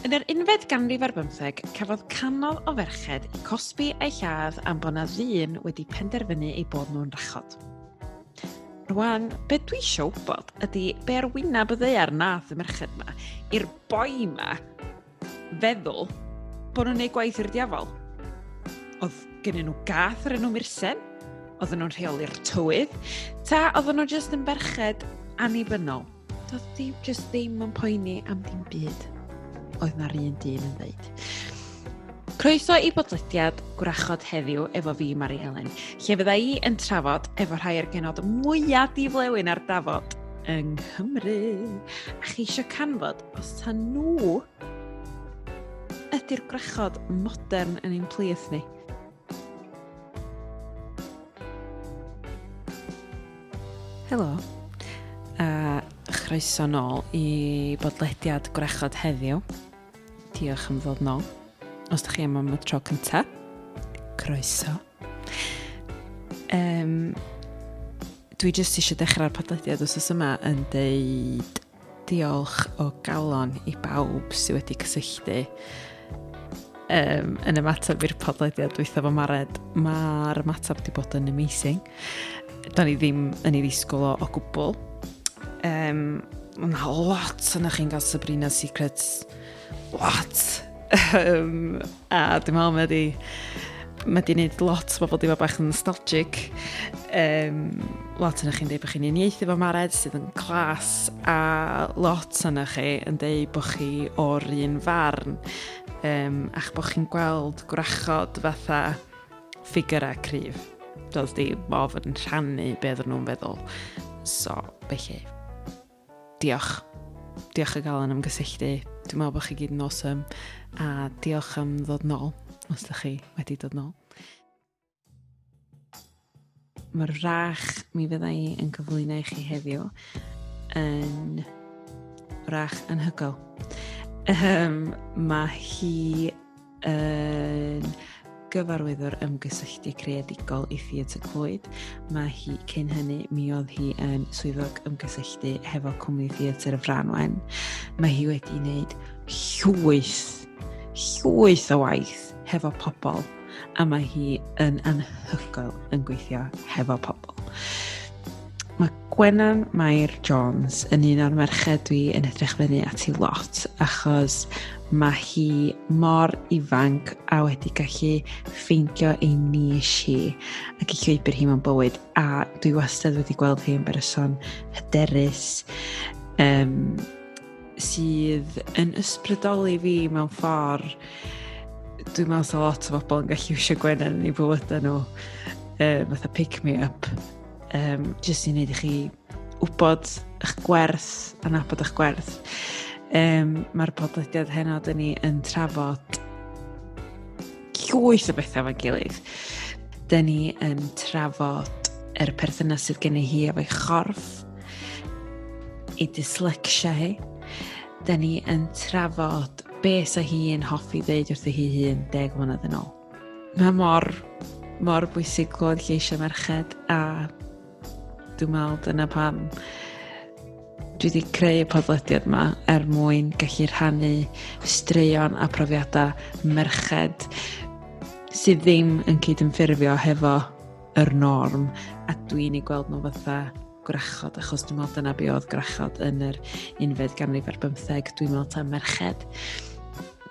Yn yr unfed ganrif ar bymtheg, cafodd canol o ferched i cosbi eu lladd am bod na ddyn wedi penderfynu eu bod nhw'n rachod. Rwan, be dwi eisiau wybod ydy be ar wynaf y ddeiar nath y merched yma i'r boi yma feddwl bod nhw'n gwneud gwaith i'r diafol. Oedd gen nhw gath ar enw Myrsen? Oedden nhw'n rheoli'r tywydd? Ta oedden nhw jyst yn berched annibynnol? Doedd ddim jyst ddim yn poeni am ddim byd oedd na'r un dyn yn ddeud. Croeso i bodlediad gwrachod heddiw efo fi, Mari Helen, lle fydda i yn trafod efo rhai o'r genod mwyaf diflewyn ar dafod yng Nghymru. A chi eisiau canfod os ta nhw ydy'r gwrachod modern yn ein plith ni. Helo. A chroeso nôl i bodlediad gwrachod heddiw diolch am ddod nôl. Os ydych chi am am y tro cyntaf, croeso. Um, dwi jyst eisiau dechrau'r podlediad os yma yn deud diolch o galon i bawb sydd wedi cysylltu um, yn ymateb i'r podlediad dwi'n fo Mared. Mae'r ymateb wedi bod yn amazing. Da ni ddim yn ei ddisgwyl o, o gwbl. Um, Mae lot yna chi'n gael Sabrina Secrets lot. um, a dwi'n meddwl mae di... mae di wneud lot o bobl di bach yn nostalgic. Um, lot yna chi'n dweud bod chi'n uniaethu fo mared sydd yn clas a lot yna chi yn dweud bod chi o'r un farn um, ach bod chi'n gweld gwrachod fatha ffigur a cryf. Doedd di mof yn rhannu beth nhw'n feddwl. So, felly, diolch. Diolch o gael yn ymgysylltu. Dwi'n meddwl bod chi gyd yn awesome a diolch am ddod nôl os ydych chi wedi dod nôl. Mae'r rach mi fydda i yn cyflwyno i chi heddiw yn rach anhygol. Um, ehm, mae hi yn... Uh, gyfarwyddwr ymgysylltu creadigol i Theatr Clwyd. Mae hi cyn hynny mi oedd hi yn swyddog ymgysylltu hefo cwmni Theatr y Franwen. Mae hi wedi wneud llwyth, llwyth o waith hefo pobl a mae hi yn anhygoel yn gweithio hefo pobl. Mae Gwenan Mair Jones yn un o'r merched dwi yn edrych fyny at i lot achos mae hi mor ifanc a wedi gallu ffeindio ei nis hi ac i llwybr hi mewn bywyd. A dwi wastad wedi gweld hi yn berson hyderus um, sydd yn ysbrydoli fi mewn ffordd dwi'n meddwl lot o bobl yn gallu eisiau Gwenan yn ei bywydau nhw uh, fatha pick-me-up um, jyst i wneud i chi wybod eich gwerth a nabod eich gwerth. Um, Mae'r podlediad heno dyn ni yn trafod llwyth o bethau fan gilydd. Dyn ni yn trafod yr perthynas sydd gen i hi efo'i chorff, ei dyslexia hi. Dyn ni yn trafod be sa hi yn hoffi ddeud wrth hi hun deg mlynedd yn ôl. Mae mor, mor bwysig glod lleisio merched a Dwi'n meddwl dyna pam dwi wedi creu y podlediad yma er mwyn gallu rhannu straeon a profiadau merched sydd ddim yn cydymffurfio hefo yr norm a dwi'n ei gweld nhw fatha gwrachod achos dwi'n meddwl dyna be oedd gwrachod yn yr unfed ganrif ar bymtheg. Dwi'n meddwl ta merched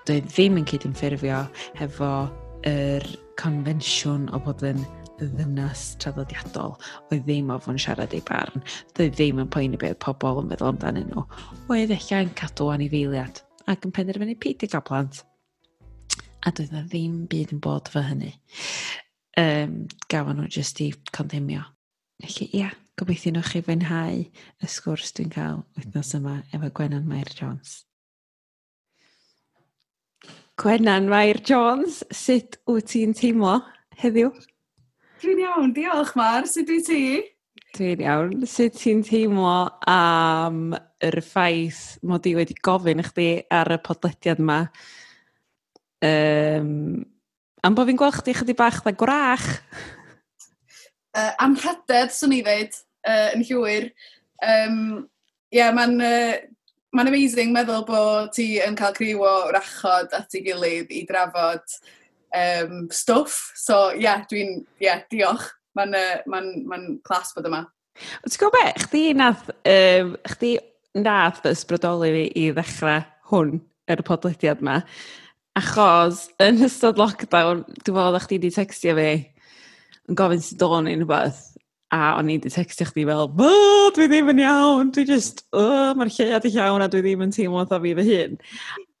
dwi ddim yn cydymffurfio hefo yr confensiwn o bod yn ddynas traddodiadol oedd ddim ofyn siarad ei barn, doedd ddim yn poeni beth pobl yn meddwl amdanyn nhw, oedd eich yn cadw anifeiliad ac yn penderfynu peidio gael plant. A doedd na ddim byd yn bod fy hynny. Um, gafon nhw jyst i condemnio. Felly, ia, gobeithio nhw chi fwynhau y sgwrs dwi'n cael wythnos yma efo Gwenan Mair Jones. Gwenan Mair Jones, sut wyt ti'n teimlo heddiw? Dwi'n iawn, diolch Mar, sut dwi ti? Dwi'n iawn. Sut ti'n teimlo am yr ffaith mod i wedi gofyn i chdi ar y podlediad yma? Um, am bod fi'n gweld chdi chyddi bach dda gwrach? Uh, am rheded, swn i ddweud, uh, yn llwyr. Um, Ie, yeah, mae'n uh, ma amazing meddwl bod ti yn cael criw o rachod at ei gilydd i drafod um, stwff. So, ie, yeah, dwi'n, ie, yeah, diolch. Mae'n uh, ma ma clas bod yma. Ti'n gwybod be, chdi nath, um, chdi nath ysbrydoli fi i ddechrau hwn, yr er podlediad yma, achos yn ystod lockdown, dwi'n fawr o'ch chi wedi textio fi, yn gofyn sydd o'n un rhywbeth, a o'n i wedi textio chdi fel, dwi ddim yn iawn, dwi just, oh, mae'r lleiad i llawn a dwi ddim yn teimlo fatha fi fy hun.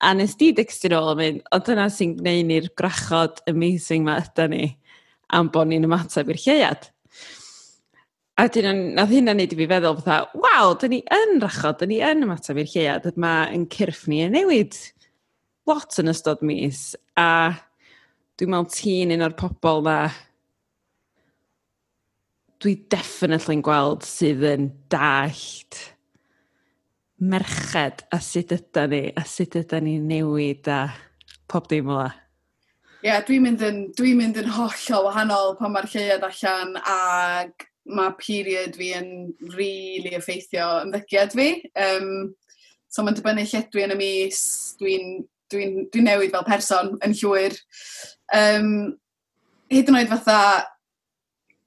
A nes di dextyn ôl mynd, o dyna sy'n gwneud ni'r grachod amazing ma ydy ni am bod ni'n ymateb i'r lleiad. A dyn nhw'n, nath hynna wneud i fi feddwl fatha, waw, dyn ni yn rachod, dyn ni yn ymateb i'r lleiad, mae yn cyrff ni yn newid lot yn ystod mis. A dwi'n meddwl ti'n un o'r pobl na dwi definitely'n gweld sydd yn dallt merched a sut ydan ni, a sut ydan ni newid a pob dim ola. Ie, yeah, dwi'n mynd, yn, dwi mynd yn hollol wahanol pan mae'r lleiad allan ag mae period fi yn rili really effeithio ymddygiad fi. Um, so mae'n dibynnu lle dwi yn y mis, dwi'n dwi dwi, newid fel person yn llwyr. Um, hyd yn oed fatha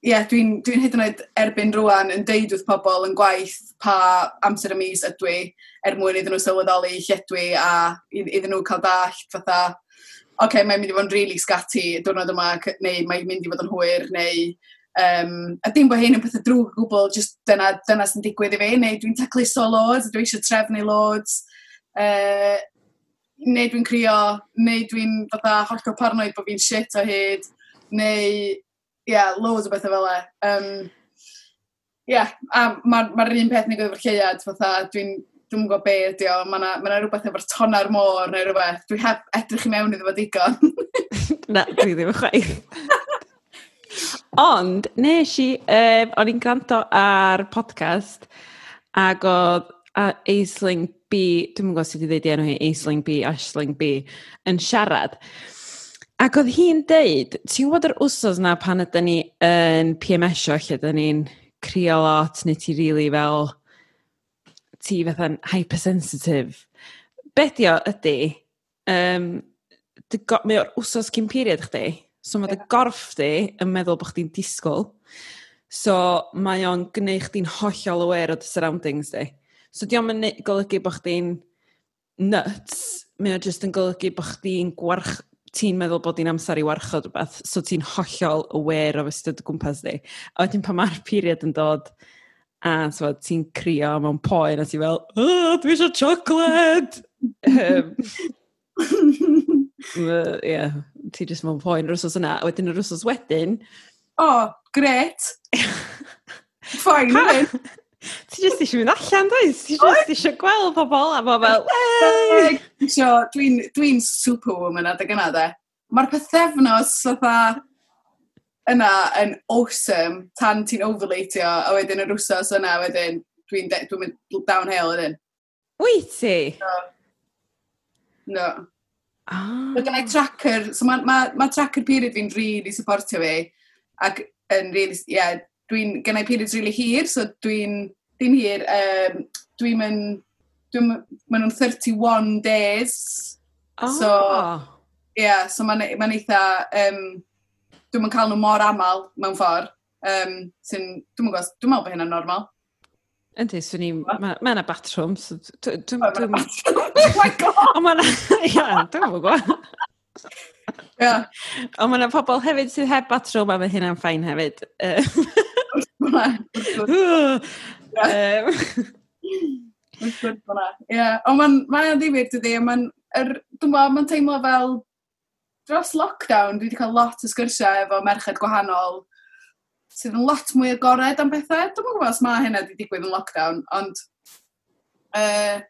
ie, yeah, dwi'n dwi, hyd yn oed erbyn rwan yn deud wrth pobl yn gwaith pa amser y mis ydw i, er mwyn iddyn nhw sylweddoli lledwi a iddyn nhw cael dallt fatha, oce, okay, mae'n mynd i fod yn really sgati diwrnod yma, neu mae'n mynd i fod yn hwyr, neu... Um, a dim bod hyn yn pethau drwg o gwbl, just dyna, dyna sy'n digwydd i fi, neu dwi'n tacluso loads, dwi eisiau trefnu loads, uh, neu dwi'n crio, neu dwi'n fatha hollgo parnoed bod fi'n shit o hyd, neu yeah, loads o bethau fel e. Um, yeah, a mae'r ma, un peth neu gyda'r lleiad, fatha, dwi'n dwi'n gwybod be ydi o, mae yna ma, na, ma na rhywbeth efo'r tonna'r môr neu rhywbeth. Dwi heb edrych i mewn iddo fo digon. na, dwi ddim yn chwaith. Ond, nes i, um, o'n i'n gwrando ar podcast, ac oedd Aisling B, dwi'n gwybod sut i ddweud enw hi, Aisling B, Ashling B, yn siarad. Ac oedd hi'n deud, ti'n gwybod yr wsos na pan ydyn ni yn PMS-io lle ydyn ni'n crio lot neu ti rili really fel ti fatha'n hypersensitive. Bedio ydy, um, mae o'r wsos cyn period chdi, so mae dy gorff di yn meddwl bod chdi'n disgwyl. So mae o'n gwneud chdi'n hollol aware o dy surroundings di. So diolch yn golygu bod chdi'n nuts, mae o jyst yn golygu bod chdi'n gwarch ti'n meddwl bod hi'n amser i warchod rhywbeth, so ti'n hollol aware o fystod y gwmpas di. A wedyn pa mae'r period yn dod, a so, ti'n crio mewn poen a ti'n fel, oh, dwi eisiau chocolate! um, uh, yeah, ti jyst mewn poen yr wsos yna. A Wedyn yr wsos wedyn... O, oh, gret! Fine, Ti jyst eisiau mynd allan, does? Ti jyst eisiau gweld pobl a bo fel... Dwi'n dwi superwoman adeg yna, de. Mae'r pethefnos fatha yna yn awesome tan ti'n overlatio, a wedyn yr wsos yna, wedyn dwi'n dwi, dwi mynd downhill ydyn. Wyt ti? No. Ah. no. Oh. Mae gen tracker, so mae ma, ma tracker period fi'n rili really supportio fi, ac yn rili, really, yeah, dwi'n gennau periods really hir, so dwi'n dim hir, um, dwi'n mynd, dwi'n mynd nhw'n 31 days. Oh. So, yeah, so mae'n ma eitha, um, dwi'n mynd cael nhw mor aml mewn ffordd, um, sy'n, dwi'n mynd gwrs, dwi'n meddwl bod hynna'n normal. Yndi, swn i, mae yna batrwm. Dwi'n meddwl... Oh my god! Ond mae yna, dwi'n meddwl gwybod. Yeah. Ond mae yna pobl hefyd sydd heb batrwm a mae hynna'n ffain hefyd. Wrth gwrs bo'na. Ie, ond mae'n ma ddifur dydi, mae'n er, ma teimlo fel dros lockdown, dwi wedi cael lot o sgyrsiau efo merched gwahanol sydd yn lot mwy agored am bethau. Dwi'n gwybod os mae hynna wedi digwydd yn lockdown, ond uh,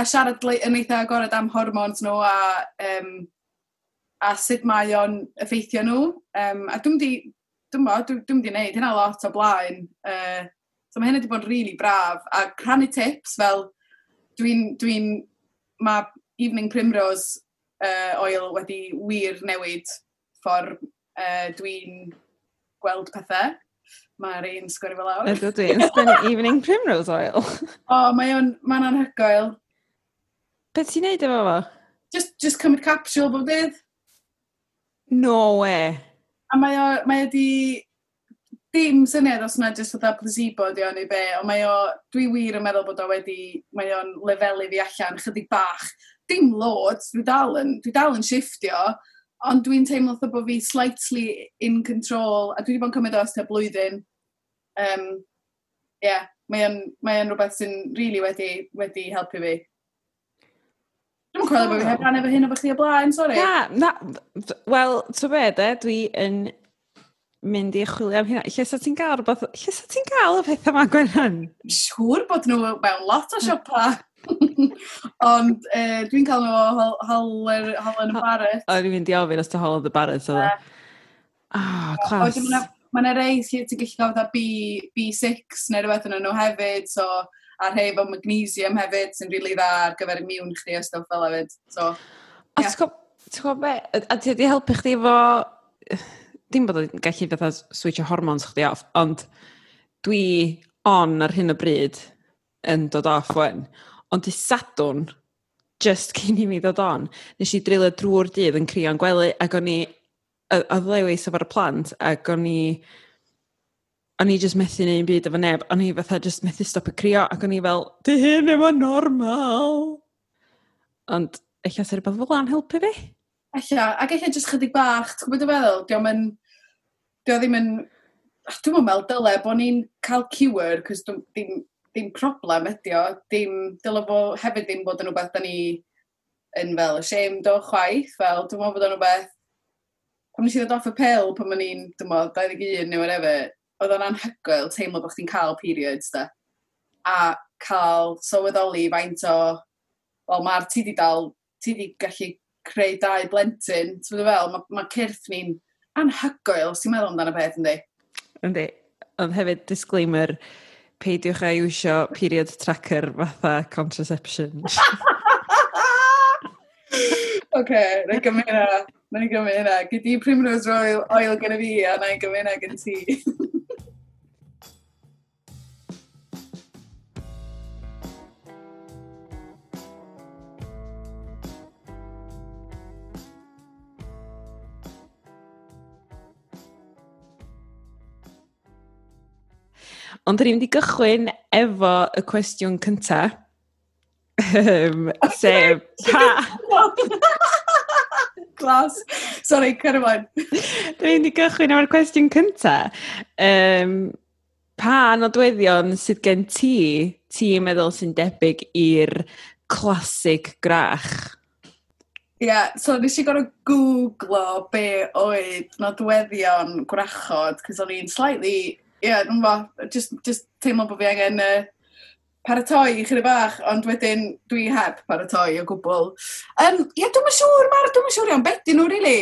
a siarad yn eitha agored am hormons nhw a, um, a sut mae o'n effeithio nhw. Um, a dwi'n dwi'n bod, dwi'n dwi wedi wneud hynna lot o blaen. Uh, so mae hynny wedi bod yn really braf. A rhannu tips fel, dwi'n, dwi mae Evening Primrose uh, oil wedi wir newid ffordd uh, dwi'n gweld pethau. Mae'r un sgwri fel awr. Ydw dwi'n sgwennu Evening Primrose oil. o, mae o'n ma anhygoel. Beth ti'n neud efo fo? Just, just cymryd capsule bob dydd. No way. A mae o, mae o di... Dim syniad os yna jyst oedd placebo di o'n i be, ond mae o, dwi wir yn meddwl bod o wedi, mae o'n lefelu fi allan chydig bach. Dim loads, dwi dal yn, dwi dal yn shiftio, ond dwi'n teimlo wrth bod fi slightly in control, a dwi wedi bod yn cymryd o ystod blwyddyn. Um, yeah, mae o'n mae o'n rhywbeth sy'n rili really wedi, wedi helpu fi. Dwi'n cofio bod fi heb ran efo hyn o chi o blaen, sori. Na, na, wel, to be, de, dwi yn mynd i chwilio am hynna. Lle sa ti'n gael rhywbeth... Lle sa ti'n gael y pethau yma, Gwenhan? Siŵr bod nhw mewn lot o siopa. Ond uh, dwi'n cael nhw o Holler yn y Barrett. O, dwi'n mynd i ofyn os ti'n Holler yn y Barrett, oedd e. Ah, clas. Mae yna rei lle ti'n gallu gael fatha B6 neu rhywbeth yn nhw hefyd, so a rhai fel magnesium hefyd sy'n rili really dda ar gyfer immune chdi o stwff fel hefyd. So, a yeah. ti'n gwybod be, a ti wedi helpu chdi efo, dim bod yn gallu fatha switch o hormones chdi off, ond dwi on ar hyn o bryd yn dod off wen. Ond i sadwn, just cyn i mi ddod on, nes i drilio drwy'r dydd yn crio'n gwely ac o'n i a ddewis efo'r plant ac o'n i o'n i just methu neu'n byd efo neb, o'n i fatha just methu stop y crio, ac o'n i fel, dy hyn efo normal. Ond, eich oes rhywbeth fel an helpu fi? Ella, ac eich jyst chydig bach, ti'n gwybod y feddwl, diolch yn, diolch ddim yn, dwi'n mwyn meddwl dyle bod ni'n cael cure, cos dim, dim problem ydi o, dim, dyle fo hefyd ddim bod yn rhywbeth da ni yn fel ashamed o chwaith, fel dwi'n mwyn bod yn rhywbeth, pan nes i ddod off y pil pan ma'n i'n, dwi'n mwyn, 21 neu whatever, oedd o'n anhygoel teimlo bod chdi'n cael periods da. A cael sylweddoli faint o, wel mae'r ti di dal, ti di gallu creu dau blentyn, ti'n fel, mae ma cyrff ni'n anhygoel, os ti'n meddwl amdano beth, yndi? Yndi, ond hefyd disclaimer, peidiwch a iwsio period tracker fatha contraception. Oce, okay, na gymryd na. Na i gymryd na. Gyd i Primrose Royal Oil gyda fi a na i gymryd na gyda ti. Ond dyn ni'n mynd i gychwyn efo y cwestiwn cynta. Um, Sef, pa... Glas. Sorry, cyrwain. Dyn ni'n mynd i gychwyn efo'r cwestiwn cynta. Um, pa nodweddion sydd gen ti, ti'n meddwl sy'n debyg i'r clasic grach? Ie, yeah, so nes i gorau googlo be oedd nodweddion gwrachod, cos o'n i'n slightly ie, yeah, dwi'n fath, just, just teimlo bod fi angen uh, paratoi i chyri bach, ond wedyn dwi heb paratoi o gwbl. Um, ie, yeah, dwi'n siŵr, Mar, dwi'n siŵr iawn, beth dyn nhw, really.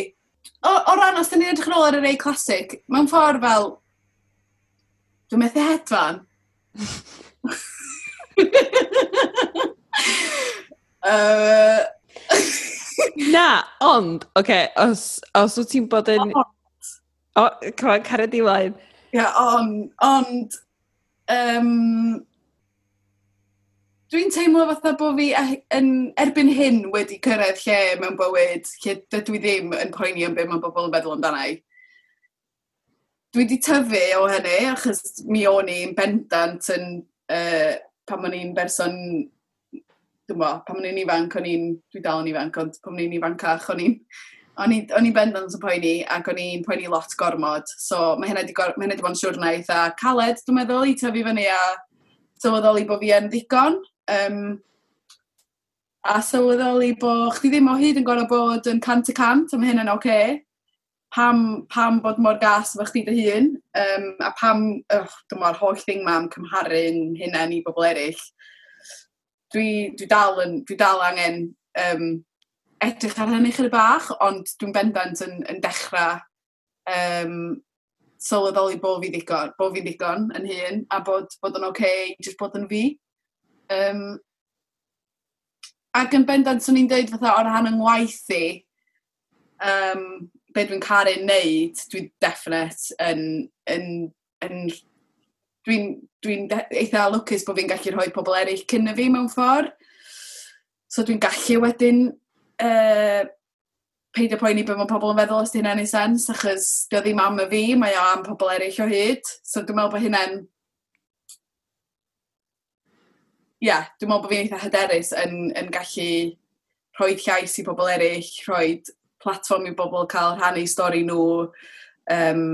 O, o ran, os dyn ni'n edrych yn ôl ar y rei clasic, mewn ffordd fel, dwi'n methu hedfan. uh... Na, ond, oce, okay, os, os wyt ti'n bod yn... O, oh, cael caredilaid yeah, on, ond... Um, Dwi'n teimlo fatha bod fi yn erbyn hyn wedi cyrraedd lle mewn bywyd, lle dydw i ddim yn poeni am beth mae bobl yn feddwl amdana i. Dwi wedi tyfu o hynny, achos mi o'n i'n bendant yn, uh, pan o'n i'n berson dwi'n bo, pan o'n i'n ifanc, o'n i'n, dwi dal yn ifanc, ond pan o'n i'n ifancach, o'n i'n O'n i'n bendant yn poeni, ac o'n i'n poeni lot gormod. So mae hynna wedi bod yn siwrna eitha caled, dwi'n meddwl, i tyfu fyny a sylweddoli bod fi yn ddigon. Um, a sylweddoli bod chdi ddim o hyd yn gorau bod yn cant y cant, a mae hynna'n oce. Okay. Pam, pam bod mor gas efo chdi dy hun, um, a pam, ych, dwi'n meddwl, holl thing ma am cymharu'n hynna i bobl eraill. Dwi, dwi, dal, yn, dwi dal angen um, edrych ar hynny chydig bach, ond dwi'n bendant yn, yn dechrau um, sylweddoli bod fi ddigon, bod fi ddigon yn hun, a bod, bod yn oce okay, jyst bod yn fi. Um, ac yn bendant, swn i'n dweud fatha o'r rhan yng ngwaith i, um, be dwi'n caru wneud, dwi'n definite yn, yn, yn dwi'n dwi, eitha lwcus bod fi'n gallu rhoi pobl eraill cyn y fi mewn ffordd. So dwi'n gallu wedyn uh, peidio poeni beth mae pobl yn feddwl os di hynna'n ei sens, achos dio ddim am y fi, mae o am pobl eraill o hyd. So dwi'n meddwl bod hynna'n... Ie, yeah, dwi'n meddwl bod fi'n eitha hyderus yn, yn gallu rhoi llais i bobl eraill, rhoi platform i bobl cael rhannu stori nhw. Um,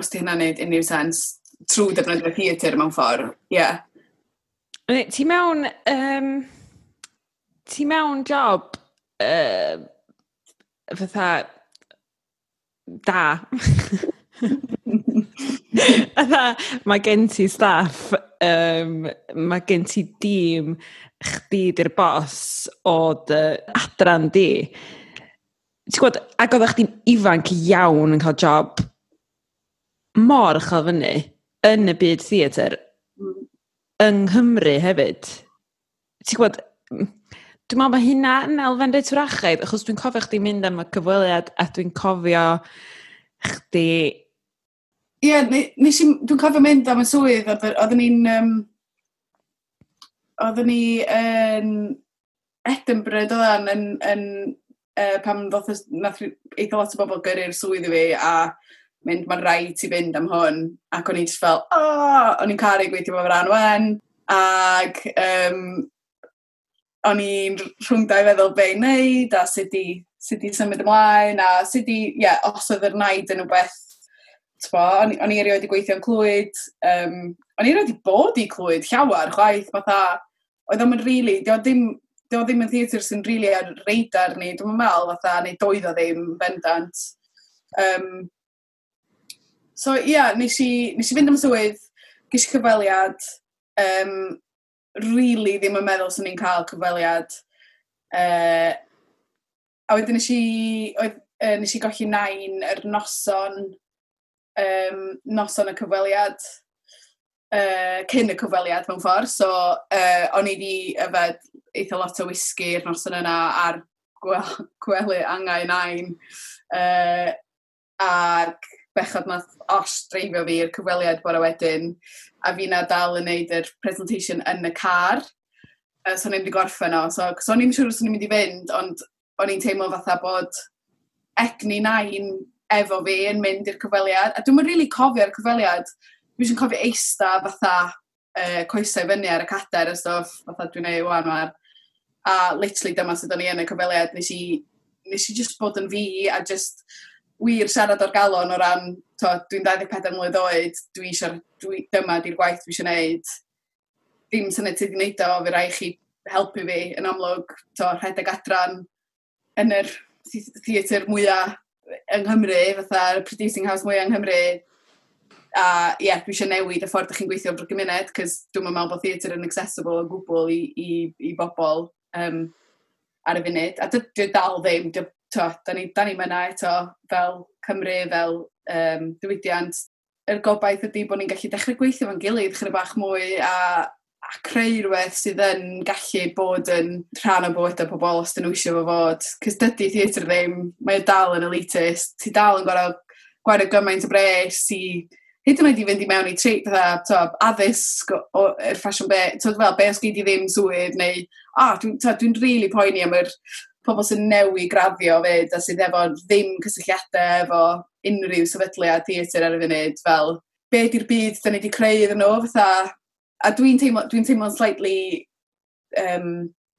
os di hynna'n neud unrhyw sens, trwy defnyddio theatr mewn ffordd, ie. Yeah. Ti mewn um, ti mewn job uh, fatha da. Fatha, mae gen ti staff, um, mae gen ti dîm, chdi di'r bos o dy adran di. Ti'n gwybod, ac oeddech chdi'n ifanc iawn yn cael job mor chael fyny yn y byd theatr, hmm. yng Nghymru hefyd. Ti'n gwybod, Dwi'n meddwl mae hynna yn elfen reit wrachaidd, achos dwi'n cofio chdi mynd am y cyfweliad a dwi'n cofio chdi... Ie, yeah, dwi'n cofio mynd am y swydd, oedden ni'n... Um, oedden ni yn Edinburgh, oedden yn, yn, uh, pam ddoth nath eitha lot o bobl gyrru'r swydd i fi a mynd, mae'n rhaid ti fynd am hwn. Ac o'n i'n just fel, o, oh! o'n i'n caru gweithio fo ran wen. Ac um, o'n i'n rhwng dau feddwl be i wneud, a sut i, sut i symud ymlaen, a sut i, ie, yeah, os oedd yr naid yn rhywbeth, o'n i erioed i gweithio'n clwyd, um, o'n i erioed i bod i clwyd llawer, chwaith, fatha, oedd o'n rili, really, dio ddim, dio ddim yn theatr sy'n rili really ar reidar ni, dwi'n meddwl, fatha, neu doedd o ddim, bendant. Um, so, ie, yeah, nes, i, nes i fynd am swydd, gysi cyfweliad, um, really ddim yn meddwl sy'n ni'n cael cyfweliad. Uh, a wedyn nes i, oedd, uh, nes i golli nain yr noson, um, noson y cyfweliad, uh, cyn y cyfweliad mewn ffordd. So, uh, o'n i wedi yfed eitha lot o whisky i'r noson yna a'r gwely angau nain. Uh, ac bechod math os dreifio fi i'r cyfweliad bore wedyn a fi na dal yn neud yr presentation yn y car. Uh, so, o'n i'n gorffen o. So, so o'n i'n siŵr os o'n i'n mynd i fynd, ond o'n i'n teimlo fatha bod egni nain efo fi yn mynd i'r cyfweliad. A dwi'n mynd rili really cofio'r cyfweliad. Dwi'n siŵr cofio eista fatha uh, coesau fyny ar y cader y stwff, fatha dwi'n ei wan ma'r. A literally dyma sydd o'n i yn y cyfweliad. Nes i, nes i just bod yn fi a just wir siarad o'r galon o ran, dwi'n 24 mlynedd oed, dwi eisiau, dwi, dyma di'r gwaith dwi eisiau gwneud. Ddim syniad ti wedi gwneud o, fe rai chi helpu fi yn amlwg, to, rhedeg adran yn yr theatr mwyaf yng Nghymru, fatha producing house mwyaf yng Nghymru. A ie, yeah, dwi eisiau newid y ffordd ych chi'n gweithio drwy'r gymuned, cys dwi'n meddwl bod theatr yn accessible o gwbl i, i, i bobl um, ar y funud. A dwi dal ddim, dwi to, da ni, da ni myna eto fel Cymru, fel um, diwydiant. Yr gobaith ydy bod ni'n gallu dechrau gweithio fo'n gilydd chydig bach mwy a, a creu rhywbeth sydd yn gallu bod yn rhan o bywyd o pobl os dyn nhw eisiau fo fod. Cys dydy theatr ddim, mae dal yn elitist. Ti dal yn gorau gwario gymaint o bres i hyd yn oed i fynd i mewn i tri, fatha, addysg o'r ffasiwn be, fel, be os gyd i ddim swydd, neu, a, oh, dwi'n dwi, dwi really poeni am yr pobl sy'n newi graddio fyd a sydd efo ddim cysylltiadau efo unrhyw sefydliad theatr ar y funud fel be di'r byd da ni wedi creu iddyn nhw fatha a dwi'n teimlo, dwi teimlo slightly um,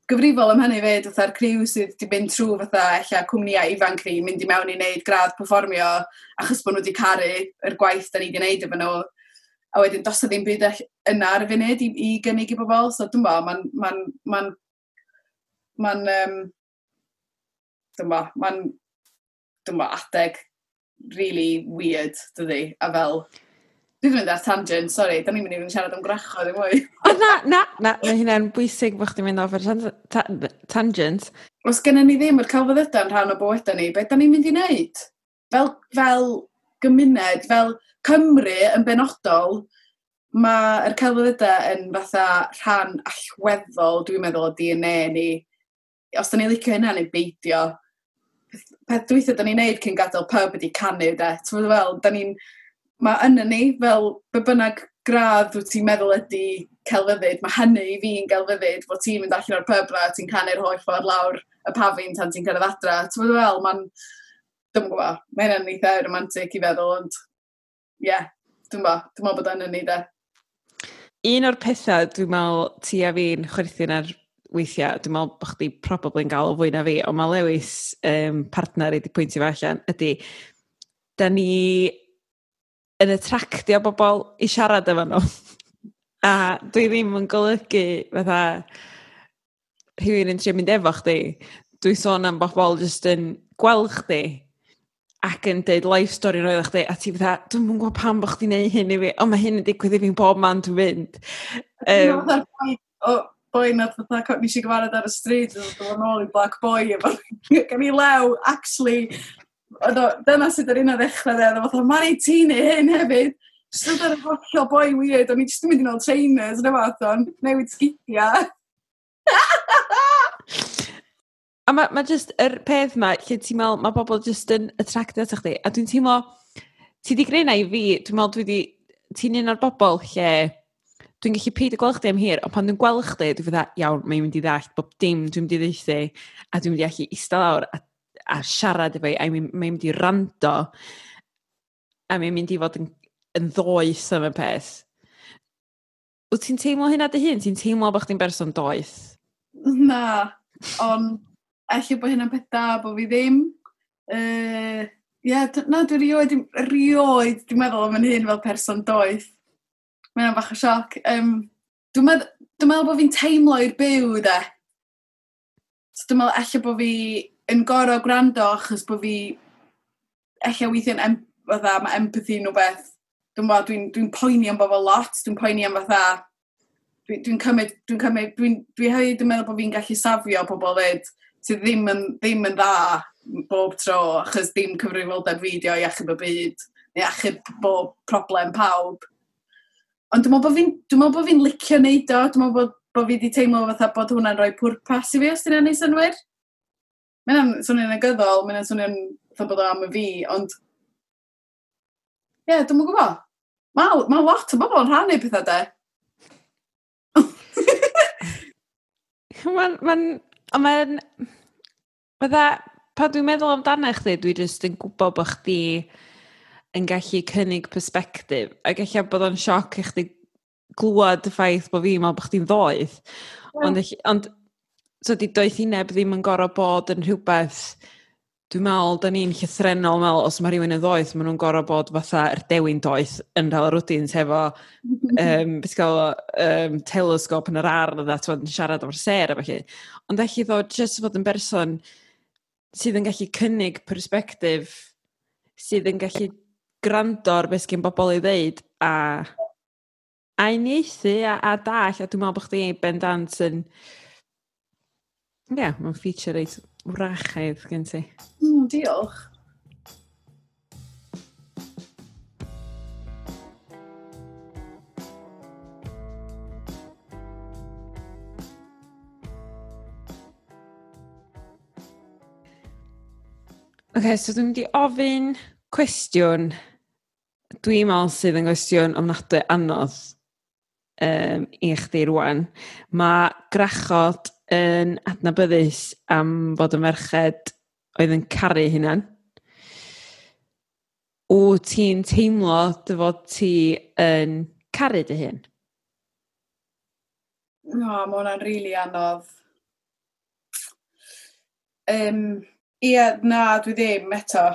gyfrifol am hynny fyd fatha'r criw sydd wedi mynd trwy fatha ella cwmnïau ifanc ni mynd i mewn i wneud gradd performio achos bod nhw wedi caru yr gwaith da ni wedi wneud efo nhw a wedyn dos o ddim byd yna ar y funud i, i gynnig i bobl, so dwi'n bo, mae'n ma ma, ma, ma um, dyma, mae'n dyma adeg really weird, dydy, a fel... Dwi ddim yn ar tangent, sorry, da ni'n mynd i fynd siarad am grachod ddim mwy. O na, na, na, mae hynna'n bwysig bod chdi'n mynd off ar tangent. Os gennym ni ddim yr celfyddydau'n rhan o bywydau ni, beth da ni'n mynd i wneud? Fel, fel gymuned, fel Cymru yn benodol, mae'r celfyddydau yn fatha rhan allweddol, dwi'n meddwl, o DNA ni. Os da ni'n licio hynna neu beidio, peth dwythio da ni'n neud cyn gadael pub ydi canu, de. Ti'n fel, da ni'n... Mae yna ni, fel, be bynnag gradd wyt ti'n meddwl ydi celfyddyd, mae hynny i fi'n gelfyddyd, bod ti'n mynd allan o'r pub na, ti'n canu'r holl ffordd lawr y pafin tan ti'n cyrraedd adra. Ti'n meddwl, fel, mae'n... Dwi'n gwybod, mae hynny'n eitha romantic i feddwl, ond... Ie, yeah, dwi'n gwybod, dwi'n meddwl bod yn ni, de. Un o'r pethau dwi'n meddwl ti a fi'n chwerthu'n ar weithiau, dwi'n meddwl bod chdi probably yn gael o fwy na fi, ond mae Lewis um, partner i di pwyntio fe allan, ydy, da ni yn attractio bobl i siarad efo nhw. a dwi ddim yn golygu fatha rhywun yn trio mynd efo chdi. Dwi sôn am bobl jyst yn gweld chdi ac yn deud life story yn oeddech chdi, a ti fatha, dwi'n mwyn gwybod pam bod chdi'n neud hyn i fi, ond mae hyn yn digwydd i fi'n bob man dwi'n mynd. Um, o, boi na fatha, nes i gyfarad ar y stryd, oedd o'n ôl i black boy, efo gen i lew, actually, dyna sydd yr un o ddechrau dde, oedd o'n mari ti neu hyn hefyd, Just ar y hollol boi weird, o'n i jyst yn mynd yn ôl trainers, neu fath o'n, newid sgidia. a mae ma just yr er peth yma, lle ti'n meddwl, mae bobl just yn attracted at chdi, a dwi'n teimlo, ti di greu na i fi, dwi'n meddwl dwi di, ti'n un o'r bobl lle dwi'n gallu peid y gweld chdi am hir, ond pan dwi'n gweld chdi, dwi'n fydda, iawn, mae'n mynd i ddall bob dim dwi'n mynd i ddeithi, a dwi'n mynd i allu eistedd lawr a, a siarad efo i, a mae'n mynd i rando, a mae'n mynd i fod yn, yn ddoes am y peth. Wyt ti'n teimlo hynna dy hun? Ti'n teimlo bod chdi'n berson doeth? Na, ond efallai bod hynna'n peth da bod fi ddim. Ie, Uh, yeah, na, dwi'n rioed, rioed, dwi'n meddwl am yn hyn fel person doeth. Mae o'n bach o sioc. Um, dwi'n meddwl, dwi meddwl bod fi'n teimlo i'r byw, de. So dwi'n meddwl efallai bod fi yn gorau gwrando achos bod fi... Efallai weithio'n em, fatha, mae empathy nhw beth. Dwi'n meddwl, dwi'n dwi, dwi poeni am bobl lot, dwi'n poeni am fatha... Dwi'n dwi cymryd, dwi'n cymryd, dwi'n dwi hefyd yn meddwl bod fi'n gallu safio pobl ddyd sydd ddim yn, ddim yn dda bob tro, achos ddim cyfrifoldeb fideo i achub y byd, neu achub bob problem pawb. Ond dwi'n meddwl bod fi'n dwi licio neud o, dwi'n meddwl bod, bod fi wedi teimlo fatha bod hwnna'n rhoi pwrpas i fi, os dyna'n ei synwyr. Mae'n swnio'n agyddol, mae'n swnio'n fatha bod o am y fi, ond... Ie, yeah, dwi'n gwybod. Mae ma lot o bobl yn rhannu pethau de. Mae'n... Mae'n... Mae'n... Fydda... Pa dwi'n meddwl amdano chdi, dwi jyst yn gwybod bod chdi yn gallu cynnig perspektif, a gallu bod o'n sioc i chdi glwad y ffaith bod fi'n meddwl bod chdi'n ddoedd. Yeah. Ond, ond so di doeth i neb ddim yn gorau bod yn rhywbeth, dwi'n meddwl, da ni'n llythrenol meddwl, os mae rhywun yn ddoeth, maen nhw'n gorau bod fatha yr er dewin doeth yn rhaid o'r rwdins hefo, um, beth gael, um, telesgop yn yr ardd a twod, siarad o'r ser a felly. Ond eich ddod jyst fod yn berson sydd yn gallu cynnig perspektif, sydd yn gallu gwrando ar beth sgyn bobl i ddeud a a uniaethu a, a dall, a dwi'n meddwl bod chdi bendant yn... Ie, yeah, mae'n feature reit wrachaidd gen ti. Mm, diolch. Ok, so dwi'n mynd i ofyn cwestiwn dwi'n meddwl sydd yn gwestiwn ofnadwy anodd um, i chdi rwan, mae grachod yn adnabyddus am fod yn merched oedd yn caru hynna'n. O ti'n teimlo dy fod ti yn caru dy hyn? No, mae hwnna'n rili really anodd. Um, Ia, na, dwi ddim eto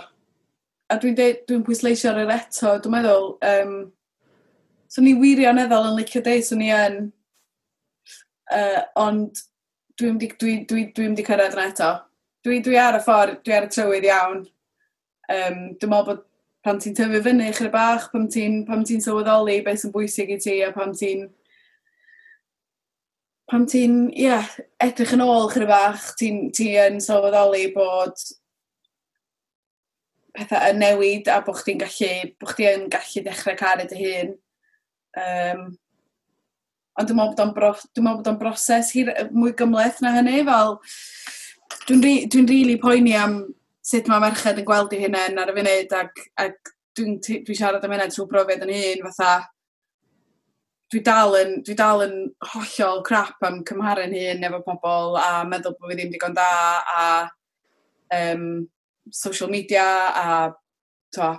a dwi'n dwi pwysleisio ar yr eto, dwi'n meddwl, um, so ni wirioneddol yn licio deud, so ni yn, uh, ond dwi'n mynd dwi, dwi, dwi, dwi cyrraedd yna eto. Dwi, dwi ar y ffordd, dwi ar y trywydd iawn. Um, dwi'n meddwl bod pan ti'n tyfu fyny chyr bach, pan ti'n ti sylweddoli beth sy'n bwysig i ti a pan ti'n pan ti'n, ie, yeah, edrych yn ôl chyr bach, ti'n ti yn sylweddoli bod pethau yn newid a bod chdi'n gallu, bod chdi'n gallu dechrau caru dy hun. Um, ond dwi'n meddwl bod o'n bro, dwi broses hir, mwy gymleth na hynny, fel dwi'n dwi, dwi really poeni am sut mae merched yn gweld i hunain ar y funud ac, ac dwi'n dwi siarad am hynny trwy brofiad yn hun fatha dwi dal yn, dwi dal yn hollol crap am cymharu'n hun efo pobl a meddwl bod fi ddim digon da a um, social media a to,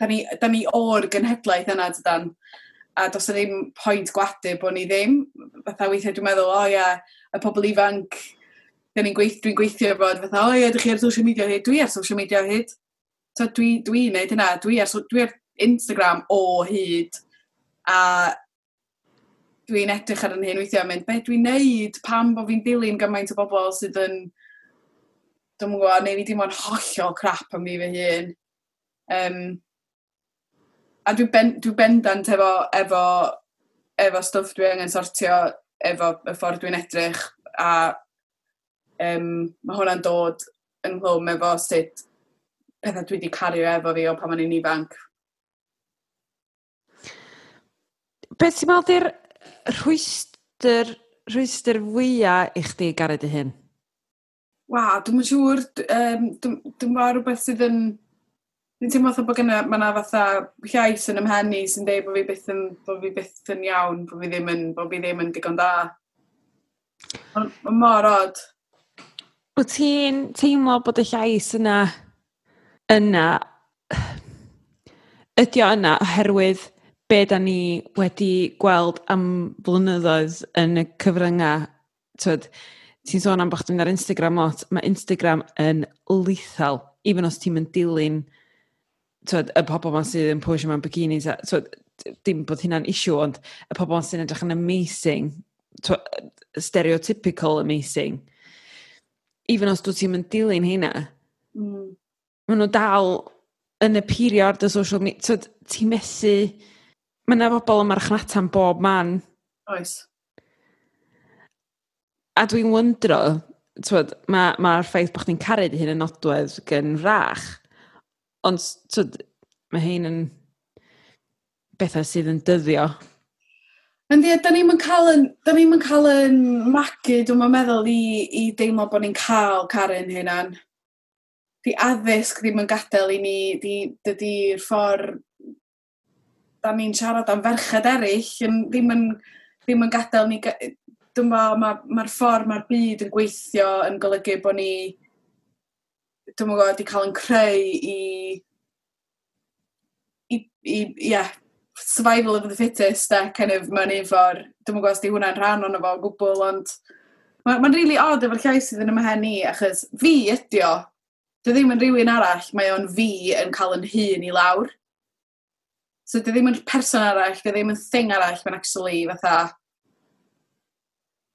da ni, da ni o'r gynhedlaeth yna dydan. A dos ddim pwynt gwadu bod ni ddim. Fatha weithiau dwi'n meddwl, o oh, ia, y pobl ifanc, dwi'n gweith, dwi gweithio bod, fatha, o oh, ia, ydych chi ar social media hyd? Dwi ar social media hyd. So, dwi, dwi wneud hynna, dwi ar, dwi ar Instagram o hyd. A dwi'n edrych ar yn hyn weithiau, mynd, be dwi'n neud, pam bod fi'n dilyn gymaint o bobl sydd yn dwi'n mwyn gwybod, neu fi dim ond hollol crap am fi fy hun. Um, a dwi'n ben, dwi bendant efo, efo, efo stwff dwi angen sortio efo y ffordd dwi'n edrych a um, mae hwnna'n dod ynghlwm efo sut pethau dwi wedi cario efo fi o pan ma'n i'n ifanc. Beth sy'n meddwl di'r rhwystr, rhwystr fwyaf i chdi gared i hyn? Wa, dwi'n siŵr, um, dwi'n dwi rhywbeth sydd yn... Dwi'n teimlo fatha bod gyna, mae yna fatha llais yn ymhen sy'n dweud bod fi byth yn, bod fi byth yn iawn, bod fi ddim yn, bod fi ddim yn digon da. Mae'n mor od. Wyt ti'n teimlo bod y llais yna yna ydy o yna oherwydd be da ni wedi gweld am blynyddoedd yn y cyfryngau. Twyd, ti'n sôn am bod chdi'n ar Instagram lot, mae Instagram yn lethal, even os ti'n mynd dilyn twed, y pobl ma sydd yn pwysio mewn bikinis, a, twed, dim bod hynna'n isiw, ond y pobl ma sydd edrych yn amazing, twed, stereotypical amazing, even os dwi ti'n mynd dilyn hynna, mm. maen nhw dal yn y period y social media, ti'n methu, mae yna bobl yn marchnata'n bob man. Oes. A dwi'n wyndro, mae'r ma, ma ffaith bod chdi'n caru hyn yn nodwedd gen rach, ond twyd, mae hyn yn bethau sydd yn dyddio. Yndi, da ni'n yn cael yn, da ni'n cael yn magu, dwi'n meddwl, i, i deimlo bod ni'n cael Karen hynna'n. Di addysg ddim yn gadael i ni, di, dydy'r ffordd da ni'n siarad am ferched eraill, yn, ddim yn, ddim yn gadael ni, dwi'n meddwl, mae'r ma, ffordd mae'r byd yn gweithio yn golygu bod ni, dwi'n meddwl, wedi cael yn creu i, i, i yeah, survival of the fittest, de, kind of, mae'n efo'r, dwi'n meddwl os di hwnna'n rhan o'n efo gwbl, ond mae'n ma really odd efo'r llais sydd yn ymhen ni, achos fi ydi o, dwi ddim yn rhywun arall, mae o'n fi yn cael yn hun i lawr. So dwi ddim yn person arall, dwi ddim yn thing arall, mae'n actually fatha,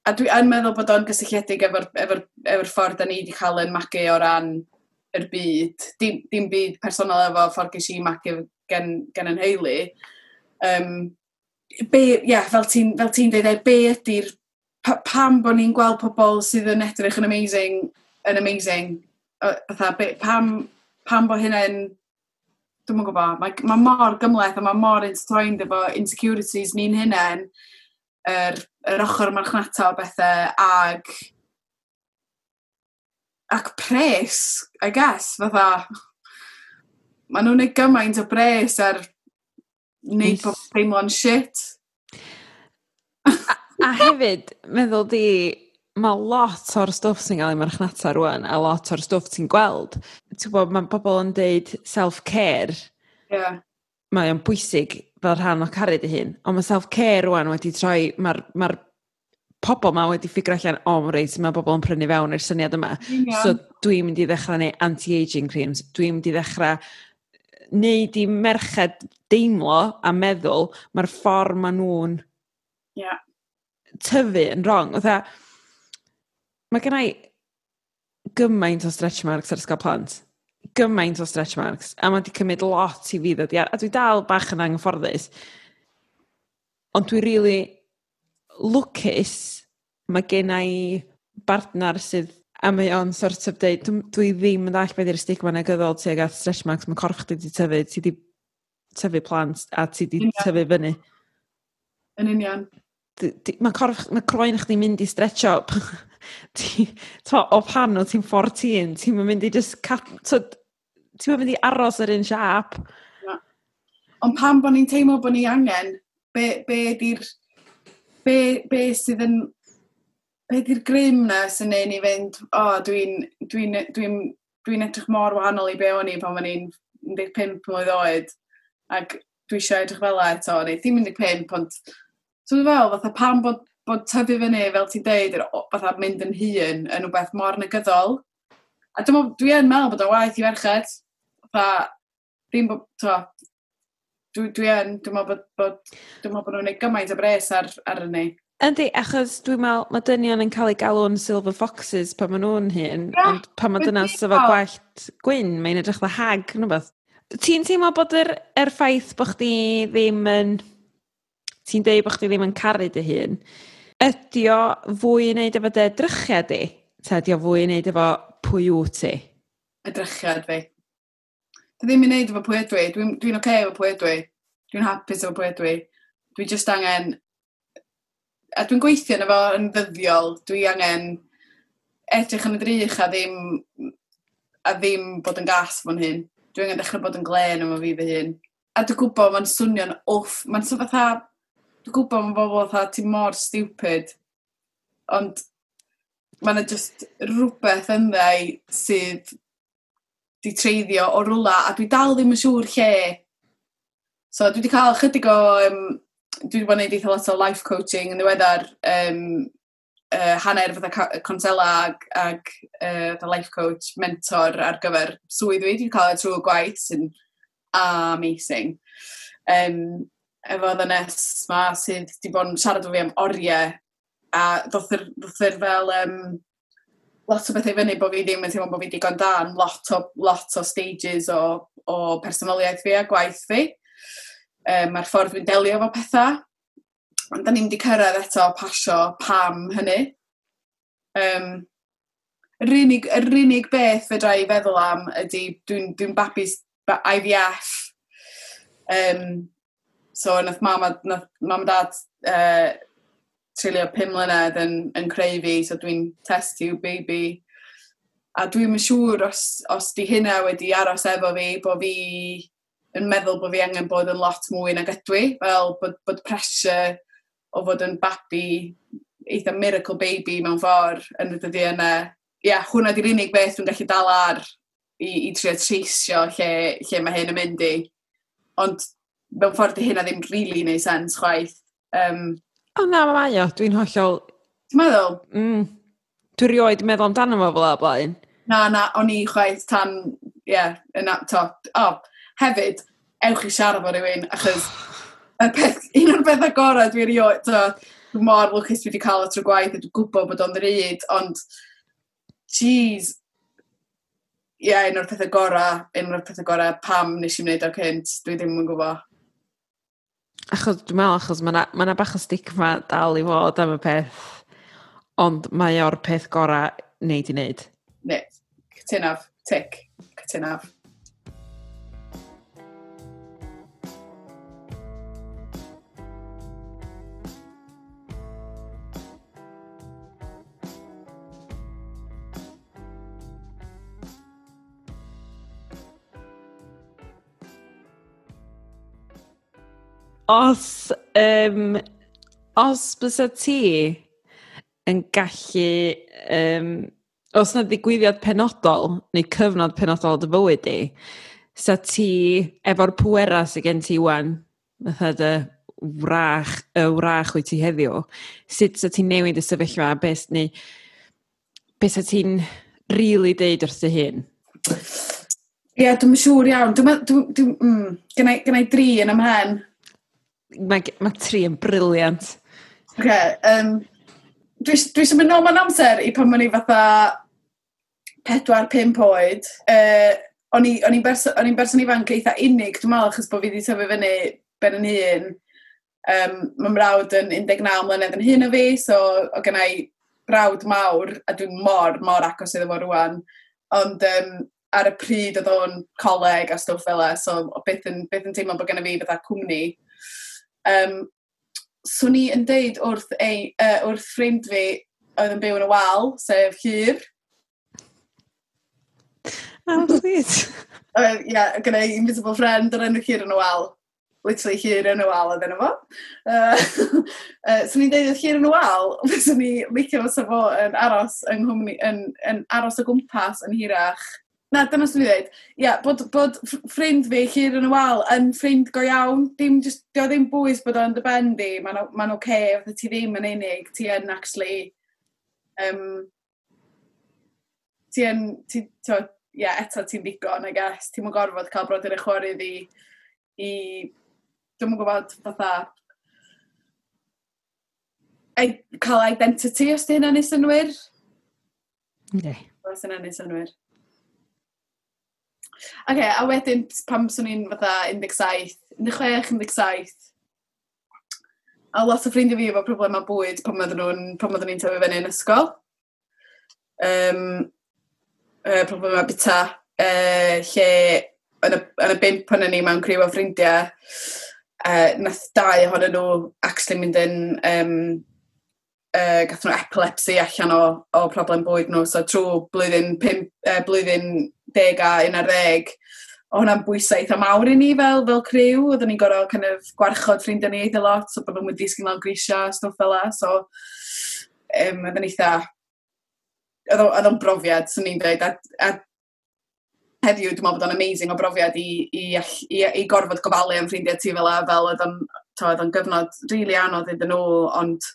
a dwi yn meddwl bod o'n gysylltiedig efo'r efo, efo ffordd da ni wedi cael yn magu o ran yr byd. Dim, dim byd personol efo ffordd ges i magu gen, gen yn heili. Um, be, yeah, fel ti'n ti dweud, e, be ydy'r... Pam bod ni'n gweld pobl sydd yn edrych yn amazing, yn amazing, fatha, be, pam, pam bod hynny'n, Dwi'n mwyn gwybod, mae, mae mor gymleth a mae mor intertwined efo insecurities ni'n hynny'n, yr er yr ochr marchnata o bethau ag ac pres, I guess, fatha maen nhw'n neud gymaint o bres ar neud yes. bod teimlo'n shit. a, a hefyd, meddwl di, mae lot o'r stwff sy'n cael ei marchnata rwan, a lot o'r stwff ti'n gweld. Ti'n gwybod, mae pobl yn deud self-care. Yeah. Mae o'n bwysig fel rhan o caru dy hun. Ond mae self-care rwan wedi troi, mae'r ma pobl ma wedi ffigur allan, o, oh, reit, mae bobl yn prynu fewn i'r syniad yma. Yeah. So dwi'n mynd i ddechrau neu anti-aging creams, dwi'n mynd i ddechrau neud i merched deimlo a meddwl mae'r ffordd maen nhw'n yeah. tyfu yn wrong. Otha, mae gennau gymaint o stretch marks ar ysgol plant gymaint o stretch marks, a mae wedi cymryd lot i fi ddod i a dwi dal bach yn anghyfforddus. Ond dwi really lwcus, mae gen i bartner sydd a mae o'n sort of dweud, dwi, ddim yn dall beth yw'r stigma negyddol tuag at stretch marks, mae corff chdi wedi tyfu, ti wedi tyfu plant a ti wedi tyfu fyny. Yn union. Mae corff, mae croen chdi mynd i stretcho. ti, to, o pan o ti'n 14, ti'n mynd i just cat, ti'n mynd i aros yr un siap. Ond pam bod ni'n teimlo bod ni angen, be, be di'r... Be, be sydd yn... Be di'r grym na sy'n neud ni fynd, o, oh, dwi'n dwi n, dwi dwi edrych mor wahanol i be o'n i pan o'n i'n 15 mlynedd oed, ac dwi eisiau edrych fel eto, neu ddim 15, ond... Dwi'n fel, fatha pam bod bod tyfu fyny, fel ti'n deud, fatha mynd yn hun yn rhywbeth mor negyddol. A dwi'n dwi yn meddwl bod o waith i ferched, fatha, ddim bod, to, dwi, dwi yn, dwi'n meddwl bod, bod, dwi'n meddwl bod nhw'n gwneud gymaint o bres ar, ar yna. Yndi, achos dwi'n meddwl mae dynion yn cael ei galw'n silver foxes pan maen nhw'n hyn, yeah, ond pan mae dyna efo gwallt gwyn, mae'n edrych fel hag, nhw beth. Ti'n teimlo bod yr, er, yr ffaith bod chdi ddim yn... Ti'n deud bod chdi ddim yn caru dy hun, ydy o fwy i wneud efo dy edrychiad di? Ta ydy o fwy i wneud efo pwy yw ti? Edrychiad fi dwi ddim yn neud efo pwy ydw i. Dwi'n dwi oce okay efo pwy ydw i. Dwi'n hapus efo pwy ydw i. Dwi just angen... A dwi'n gweithio yn efo yn ddyddiol. Dwi angen edrych yn y drych a ddim, a ddim bod yn gas fo'n hyn. Dwi angen dechrau bod yn glen yma fi fy hun. A dwi'n gwybod mae'n swnio'n off, Mae'n swnio fatha... Dwi'n gwybod mae'n bobl fatha ti mor stupid. Ond mae'n just rhywbeth ynddo i sydd di treiddio o rwla, a dwi dal ddim yn siŵr lle. So dwi wedi cael chydig o, um, dwi wedi bod yn gwneud eitha lot o life coaching yn ddiweddar, um, uh, hanner fydda consela ag, ag uh, life coach, mentor ar gyfer swydd fi. Dwi'n cael y trwy gwaith sy'n amazing. Um, efo ddynes ma sydd wedi bod yn siarad o fi am oriau a ddoth yr, ddoth yr fel um, lot o bethau fyny bod fi ddim yn teimlo bod fi digon dan lot o, lot o stages o, o personoliaeth fi a gwaith fi. Um, mae'r ffordd fi'n delio efo pethau. Ond da ni'n wedi cyrraedd eto pasio pam hynny. Um, yr, unig, yr unig beth fedra i feddwl am ydy dwi'n dwi, dwi babis IVF. Um, so, nath mam, nath mam dad uh, treulio pum mlynedd yn, yn creu fi, so dwi'n test you baby. A dwi'n siŵr os, os di hynna wedi aros efo fi, bod fi yn meddwl bod fi angen bod yn lot mwy nag ydw i, fel bod, bod pressure o fod yn babi, eitha miracle baby mewn ffordd yn y dyddi yna. Ie, yeah, hwnna di'r unig beth dwi'n gallu dal ar i, i trio treisio lle, lle mae hyn yn mynd i. Ond mewn ffordd di hynna ddim really neu sens chwaith. Um, O na, mae o. Dwi'n hollol... Ti'n meddwl? Mm. Dwi'n rioed meddwl amdano fo fel a blaen. Na, na, o'n i chwaith tan, ie, yeah, yn ato. O, oh, hefyd, ewch i siarad fo rhywun, achos peth, un o'r beth agorau dwi'n rioed, to, dwi'n mor lwcus dwi wedi cael y trwy gwaith, a dwi'n gwybod bod o'n ddryd, ond, jeez, ie, yeah, un o'r pethau gorau, un o'r pethau gorau pam nes i wneud o'r cynt, dwi ddim yn gwybod achos dwi'n meddwl achos mae yna ma, bach o stigma dal i fod am y peth, ond mae o'r peth gorau wneud i wneud. Ne, cytunaf, tic, cytunaf. Os, um, os bysa ti yn gallu, um, os na ddigwyddiad penodol neu cyfnod penodol dy fywyd di, sa ti efo'r pwera sydd gen ti wan, fatha dy wrach, y wrach wyt ti heddiw, sut sa ti'n newid y sefyllfa, beth neu beth sa ti'n really deud wrth dy hun? Ie, yeah, dwi'n siŵr iawn. Dwi'n... Dwi, dwi, mm, gynna i dri yn ymhen. Mae, mae tri yn briliant. Oce, okay, um, dwi eisiau mynd nôl mewn amser i pan ma'n i fatha pedwar, pump oed. Uh, o'n i'n berso, berson ifanc eitha unig, dwi'n meddwl, achos bod fi wedi tyfu fyny ben yn hun. Um, Mae'n mrawd yn 19 mlynedd yn hun o fi, so o gennau brawd mawr, a dwi'n mor, mor agos iddo fo rwan. Ond um, ar y pryd oedd o'n coleg a stwff fel e, so o beth yn, beth yn teimlo bod gen fi fatha cwmni. Um, swn i yn deud wrth, ei, uh, wrth ffrind fi oedd yn byw yn y wal, sef hir. Oh, sweet. uh, yeah, gyda invisible friend yr enw hir yn y wal. Literally hir yn y wal oedd enw fo. Uh, uh, so ni'n deud hir yn y wal, fes ni licio fo sef fo yn aros, yng nghwmni, yn, yn aros o gwmpas yn hirach Na, dyna sy'n dweud. Ia, yeah, bod, bod ffrind fi, Llyr yn y Wal, yn ffrind go iawn. Dim, just, dio ddim bwys bod o'n dy ben di. Mae'n ma oce, okay, fatha ti ddim yn unig. Ti yn, actually... Um, ti yn, ti, to, ia, yeah, eto ti'n ddigon, I guess. Ti'n mwyn gorfod cael brodyr y chwarae i, i... Dwi'n gwybod, fatha... Ei, cael identity, os di hynna'n ei synwyr? Ne. Os hynna'n ei synwyr okay, a wedyn pam swn i'n fatha 17, 16, 17. A lot o ffrindiau fi efo problemau bwyd pan oedden nhw'n, pan oedden ni'n tyfu fyny yn ysgol. Um, uh, problemau bita, uh, lle yn y, yn y bimp o'n ni mewn criw o ffrindiau, uh, nath dau ohonyn nhw actually mynd yn um, uh, gath nhw epilepsi allan o, o problem bwyd nhw. So trwy blwyddyn, pimp, uh, blwyddyn deg a un ar ddeg, o hwnna'n bwysau eitha mawr i ni fel, fel criw. Oedden ni'n gorau kind of gwarchod ffrindiau ni eitha lot, so bod nhw'n mynd disgyn lan grisia a stwff fel la. So, um, oedden ni eitha... Oedd o'n brofiad, swn ni'n dweud, a, a heddiw dwi'n meddwl bod o'n amazing o brofiad i, i, i, i gorfod gofalu am ffrindiau ti fel la, fel oedd o'n gyfnod rili really anodd iddyn nhw, ond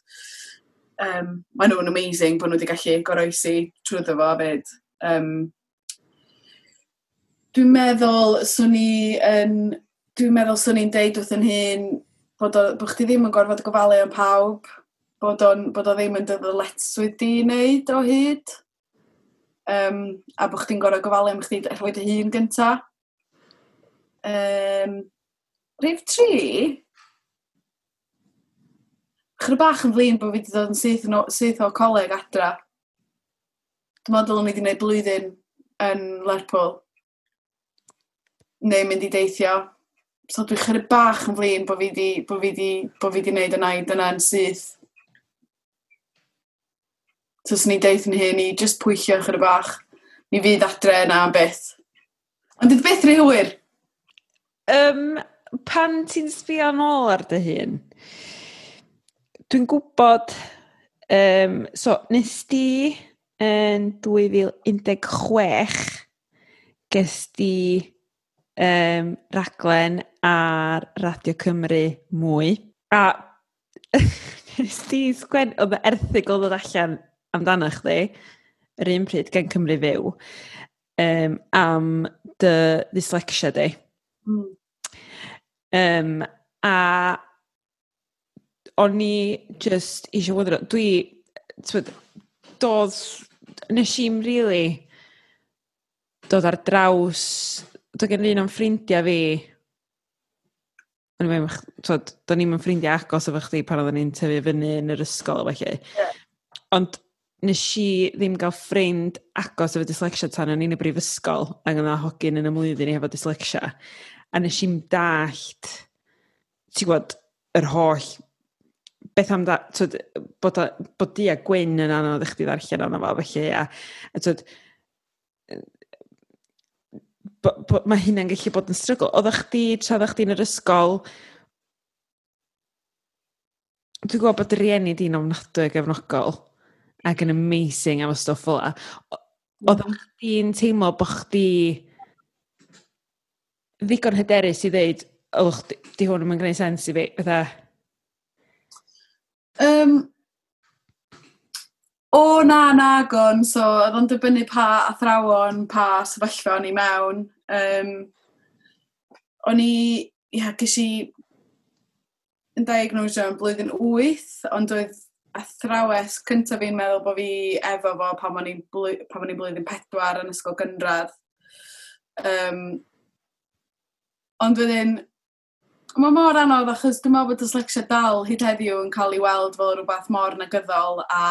um, maen nhw'n amazing bod nhw wedi gallu goroesi trwy fo fyd. Um, Dwi'n meddwl, swn i yn... Dwi'n meddwl swn i'n deud wrth yn hyn bod, o, bod chdi ddim yn gorfod gofalu am pawb, bod, on, bod o ddim yn dy ddyletswydd di wneud o hyd, um, a bod chdi'n gorfod gofalu am chdi rhoi dy hun gynta. Um, Rhif tri, chyrra bach yn flin bod fi wedi dod yn syth, no, syth o coleg adra. Dwi'n meddwl o'n i wedi gwneud blwyddyn yn Lerpwl neu mynd i deithio. So dwi'n chydig bach yn flin bod fi wedi bod fi di, bod fi di wneud yna i dyna yn syth. So os ni deith yn hyn i just pwyllio chydig bach. Mi fydd adre yna am beth. Ond dydy beth rhy hwyr. Um, pan ti'n sbio nôl ar dy hun, dwi'n gwybod, um, so, nes di yn 2016, ges di um, raglen ar Radio Cymru mwy. A nes ti sgwen, oedd y erthigol ddod allan amdano chdi, yr un pryd gen Cymru fyw, um, am dy dyslexia di. Mm. Um, a o'n i just eisiau wythro, dwi, twyd, doedd, nes i'n really dod ar draws Doedd gen un o'n ffrindiau fi, o'n i'n meddwl, do'n i'n ffrindiau agos efo chdi pan oedden ni'n tyfu fyny yn yr ysgol efo chi. Yeah. Ond nes i ddim gael ffrind agos efo dyslexia tan o'n i'n y brifysgol ac yna hogyn yn y mlwyddyn i efo dyslexia. A nes i'n dallt, ti'n gwybod, yr holl beth am da, twyd, bod, bod di a gwyn yn anodd eich di ddarllen o'n fo, felly, a, a twyd, bo, bo, mae hynna'n gallu bod yn strygl. Oedd chdi, tra ddech chdi'n yr ysgol, dwi'n gwybod bod rieni di'n ofnadwy ag efnogol ac yn amazing am y stwff fel yna. Oedd chdi'n teimlo bod chdi ddigon hyderus i ddeud, oedd chdi, di hwn yn gwneud sens i fi, fydda? Um, na, na, o'n, so oedd o'n dibynnu pa athrawon, pa sefyllfa o'n i mewn. Um, o'n i, ia, ges i yn diagnosio yn blwyddyn 8, ond oedd athrawes cyntaf fi'n meddwl bod fi efo fo pan o'n i'n blwyddyn 4 yn ysgol gynradd. Um, ond wedyn, mae mor anodd achos dwi'n meddwl bod dyslexia dal hyd heddiw yn cael ei weld fel rhywbeth mor negyddol a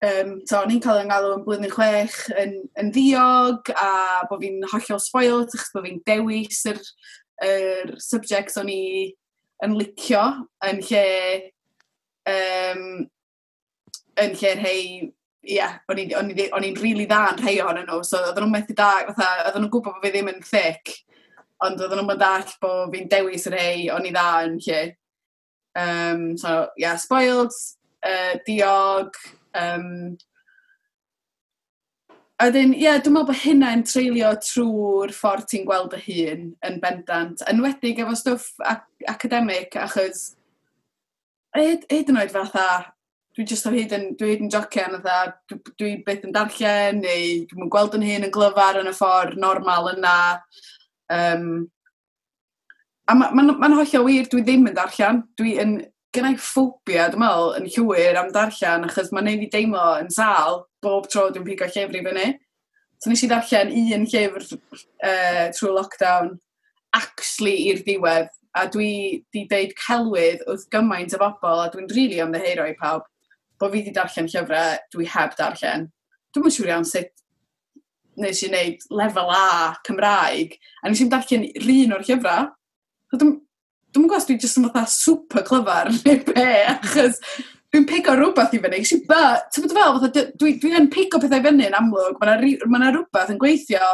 Um, so, o'n i'n cael yng ngalw yn blwyddyn chwech yn, yn ddiog a bod fi'n hollol spoilt achos bod fi'n dewis yr, yr subjects o'n i yn licio yn lle um, yn lle rhai rhei yeah, o'n i'n rili really dda yn rhai ohonyn nhw, so oedden nhw'n methu da, fatha, oedden nhw'n gwybod bod fi ddim yn thick, ond oedden nhw'n dall bod fi'n dewis yr rhai o'n i dda yn lle. Um, so, yeah, spoiled, uh, diog, Um, a dyn, ie, yeah, dwi'n meddwl bod hynna'n treulio trwy'r ffordd ti'n gweld y hun yn bendant. Yn wedig efo stwff ac academic, achos hyd, hyd yn oed fatha, dwi jyst o hyd yn, dwi hyd yn jocian, fatha, dwi, dwi byth yn darllen, neu dwi'n gweld yn hun yn glyfar yn y ffordd normal yna. Um, a mae'n ma, ma, ma hollio wir, dwi ddim yn darllen. Dwi yn gennau ffobia, dwi'n meddwl, yn llwyr am darllen, achos mae'n neud i deimlo yn sal bob tro dwi'n pigo llyfr i fyny. So nes i ddarllen un llyfr uh, trwy lockdown, actually i'r diwedd, a dwi di deud celwydd wrth gymaint o bobl, a dwi'n rili really ymddeheiro i pawb, bod fi di darllen llyfrau dwi heb darllen. Dwi'n mwyn siŵr iawn sut nes i wneud lefel A Cymraeg, a nes i'n darllen un o'r llyfrau. So, Dwi'n gwybod os dwi jyst yn fatha super clyfar neu be, achos dwi'n pigo rhywbeth i fyny. Actually, but, ti'n bod fel, fatha, dwi, dwi pigo pethau fyny yn amlwg, mae yna ma rhywbeth yn gweithio,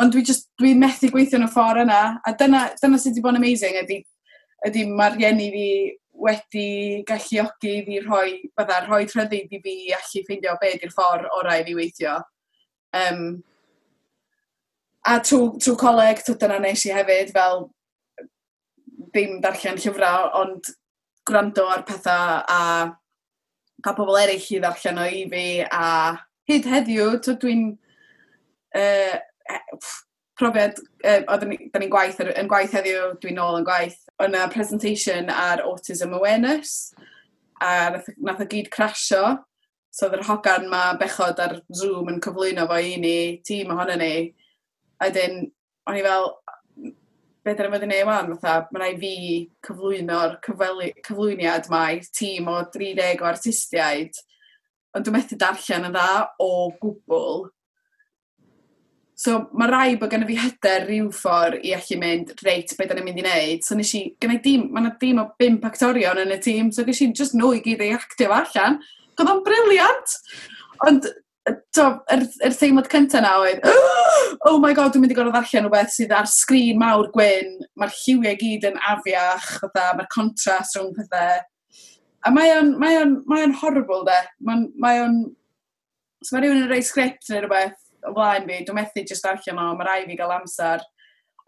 ond dwi just, dwi methu gweithio yn y ffordd yna, a dyna, dyna sydd wedi bod yn amazing ydy, ydy mae'r rieni fi wedi galluogi fi rhoi, bydda, rhoi rhyddid i fi allu ffeindio be di'r ffordd orau fi weithio. Um, a trwy, trwy coleg, trwy dyna nes i hefyd, fel ddim darllen llyfrau, ond gwrando ar pethau a cael pobl eraill i ddarllen o i fi, a hyd heddiw, dwi'n uh, profiad, uh, oedden ni'n ni gwaith, yn gwaith heddiw, dwi'n ôl yn gwaith, o'n presentation ar Autism Awareness, a nath, nath o gyd crasio, so oedd yr hogan ma bechod ar Zoom yn cyflwyno fo i ni, tîm ohono ni, a dyn, o'n i fel, beth be dyn yn ei wan, fatha, mae rai fi cyflwyno'r cyflwyniad mae tîm o 30 o artistiaid, ond dwi'n methu darllen yn dda o gwbl. So mae rai bod gen i fi hyder rhyw ffordd i allu mynd, reit, beth yna'n mynd i wneud. So nes i, gennau dim, mae yna dim o 5 actorion yn y tîm, so nes i just nhw i gyd ei actio allan. Oedd o'n briliant! Ond yr, yr theimlad cyntaf na oedd, oh my god, dwi'n mynd i gorfod ddarllen rhywbeth sydd ar sgrin mawr gwyn, mae'r lliwiau gyd yn afiach, mae'r contrast rhwng pethau. A mae o'n, mae o'n, mae o'n horrible de. Mae mae o'n, so mae rhywun yn rhoi sgript neu rhywbeth o flaen fi, dwi'n methu jyst darllen o, mae rai fi gael amser.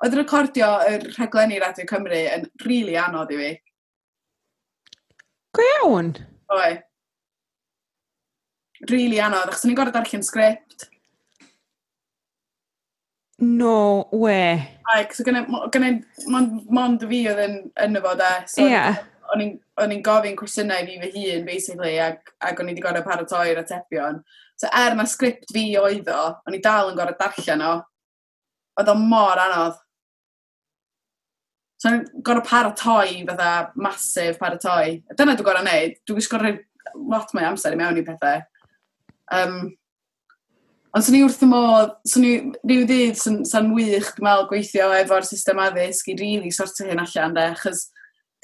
Oedd recordio y rhaglenni Radio Cymru yn rili really anodd i fi. Go iawn? rili really anodd, achos ni'n gorau darllen sgript. No way. Ai, cos gynnau, mond fi oedd yn yno fod e. So yeah. O'n i'n gofyn cwestiynau fi fy hun, basically, ac, ac o'n i wedi gorau paratoi'r atebion. So er na sgript fi oedd o, o'n i dal yn gorau darllen o, oedd o mor anodd. So o'n gorau paratoi fatha, masif paratoi. Dyna dwi'n gorau wneud. Dwi'n gwisgo lot mwy amser i mewn i pethau. Um, ond swn i wrth y modd, swn i rhyw ddydd sy'n sy wych, dwi'n meddwl, gweithio efo'r system addysg i rili really sortio hyn allan, de, achos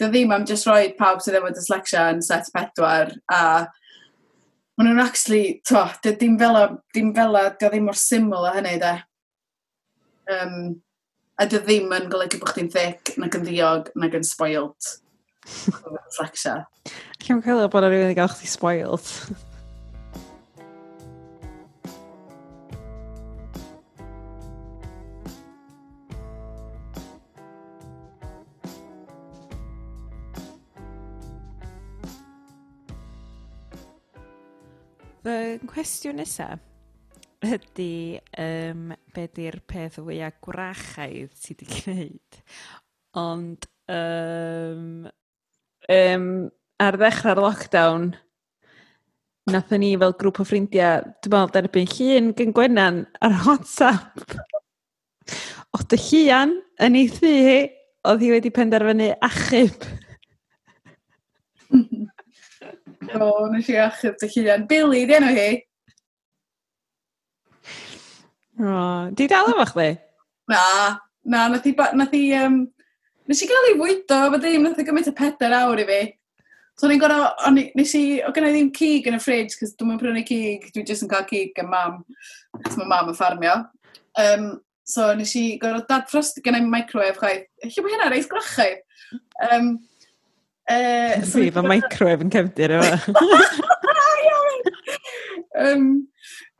dy ddim am just rhoi pawb sydd efo dyslexia yn set pedwar, a maen nhw'n actually, to, dy ddim fel o, dim fel o, dy ddim mor syml o hynny, de. Um, a dy ddim yn golygu bod chdi'n thic, nag yn ddiog, nag yn spoilt. Dyslexia. Lle mae'n cael bod ar rhywun i gael chdi spoilt. Fy nghwestiwn nesaf ydy um, be di'r peth o fwyaf gwrachaidd ti wedi gwneud. Ond um, um, ar ddechrau'r lockdown, nathon ni fel grŵp o ffrindiau, dwi'n meddwl, derbyn llun gyn Gwennan ar WhatsApp. O dy llian yn ei thu, oedd hi wedi penderfynu achub. O, nes i achub dy hunan. Billy, di enw hi. O, di dal efo chdi? Na, na, nath i, nath i, um, nes i gael ei fwydo, fe ddim, nath i gymaint y peder awr i fi. So ni'n gorau, nes i, o gynnau ddim cig yn y ffridge, cos dwi'n mynd prynu cig, dwi'n jyst yn cael cig yn mam, cos mae mam yn ffarmio. Um, so nes i gorau dadfrost, gen i microwave chwaith. Lle mae hynna reis grachau? Um, Uh, so Fi, mae microwave yn cefnir efo. um,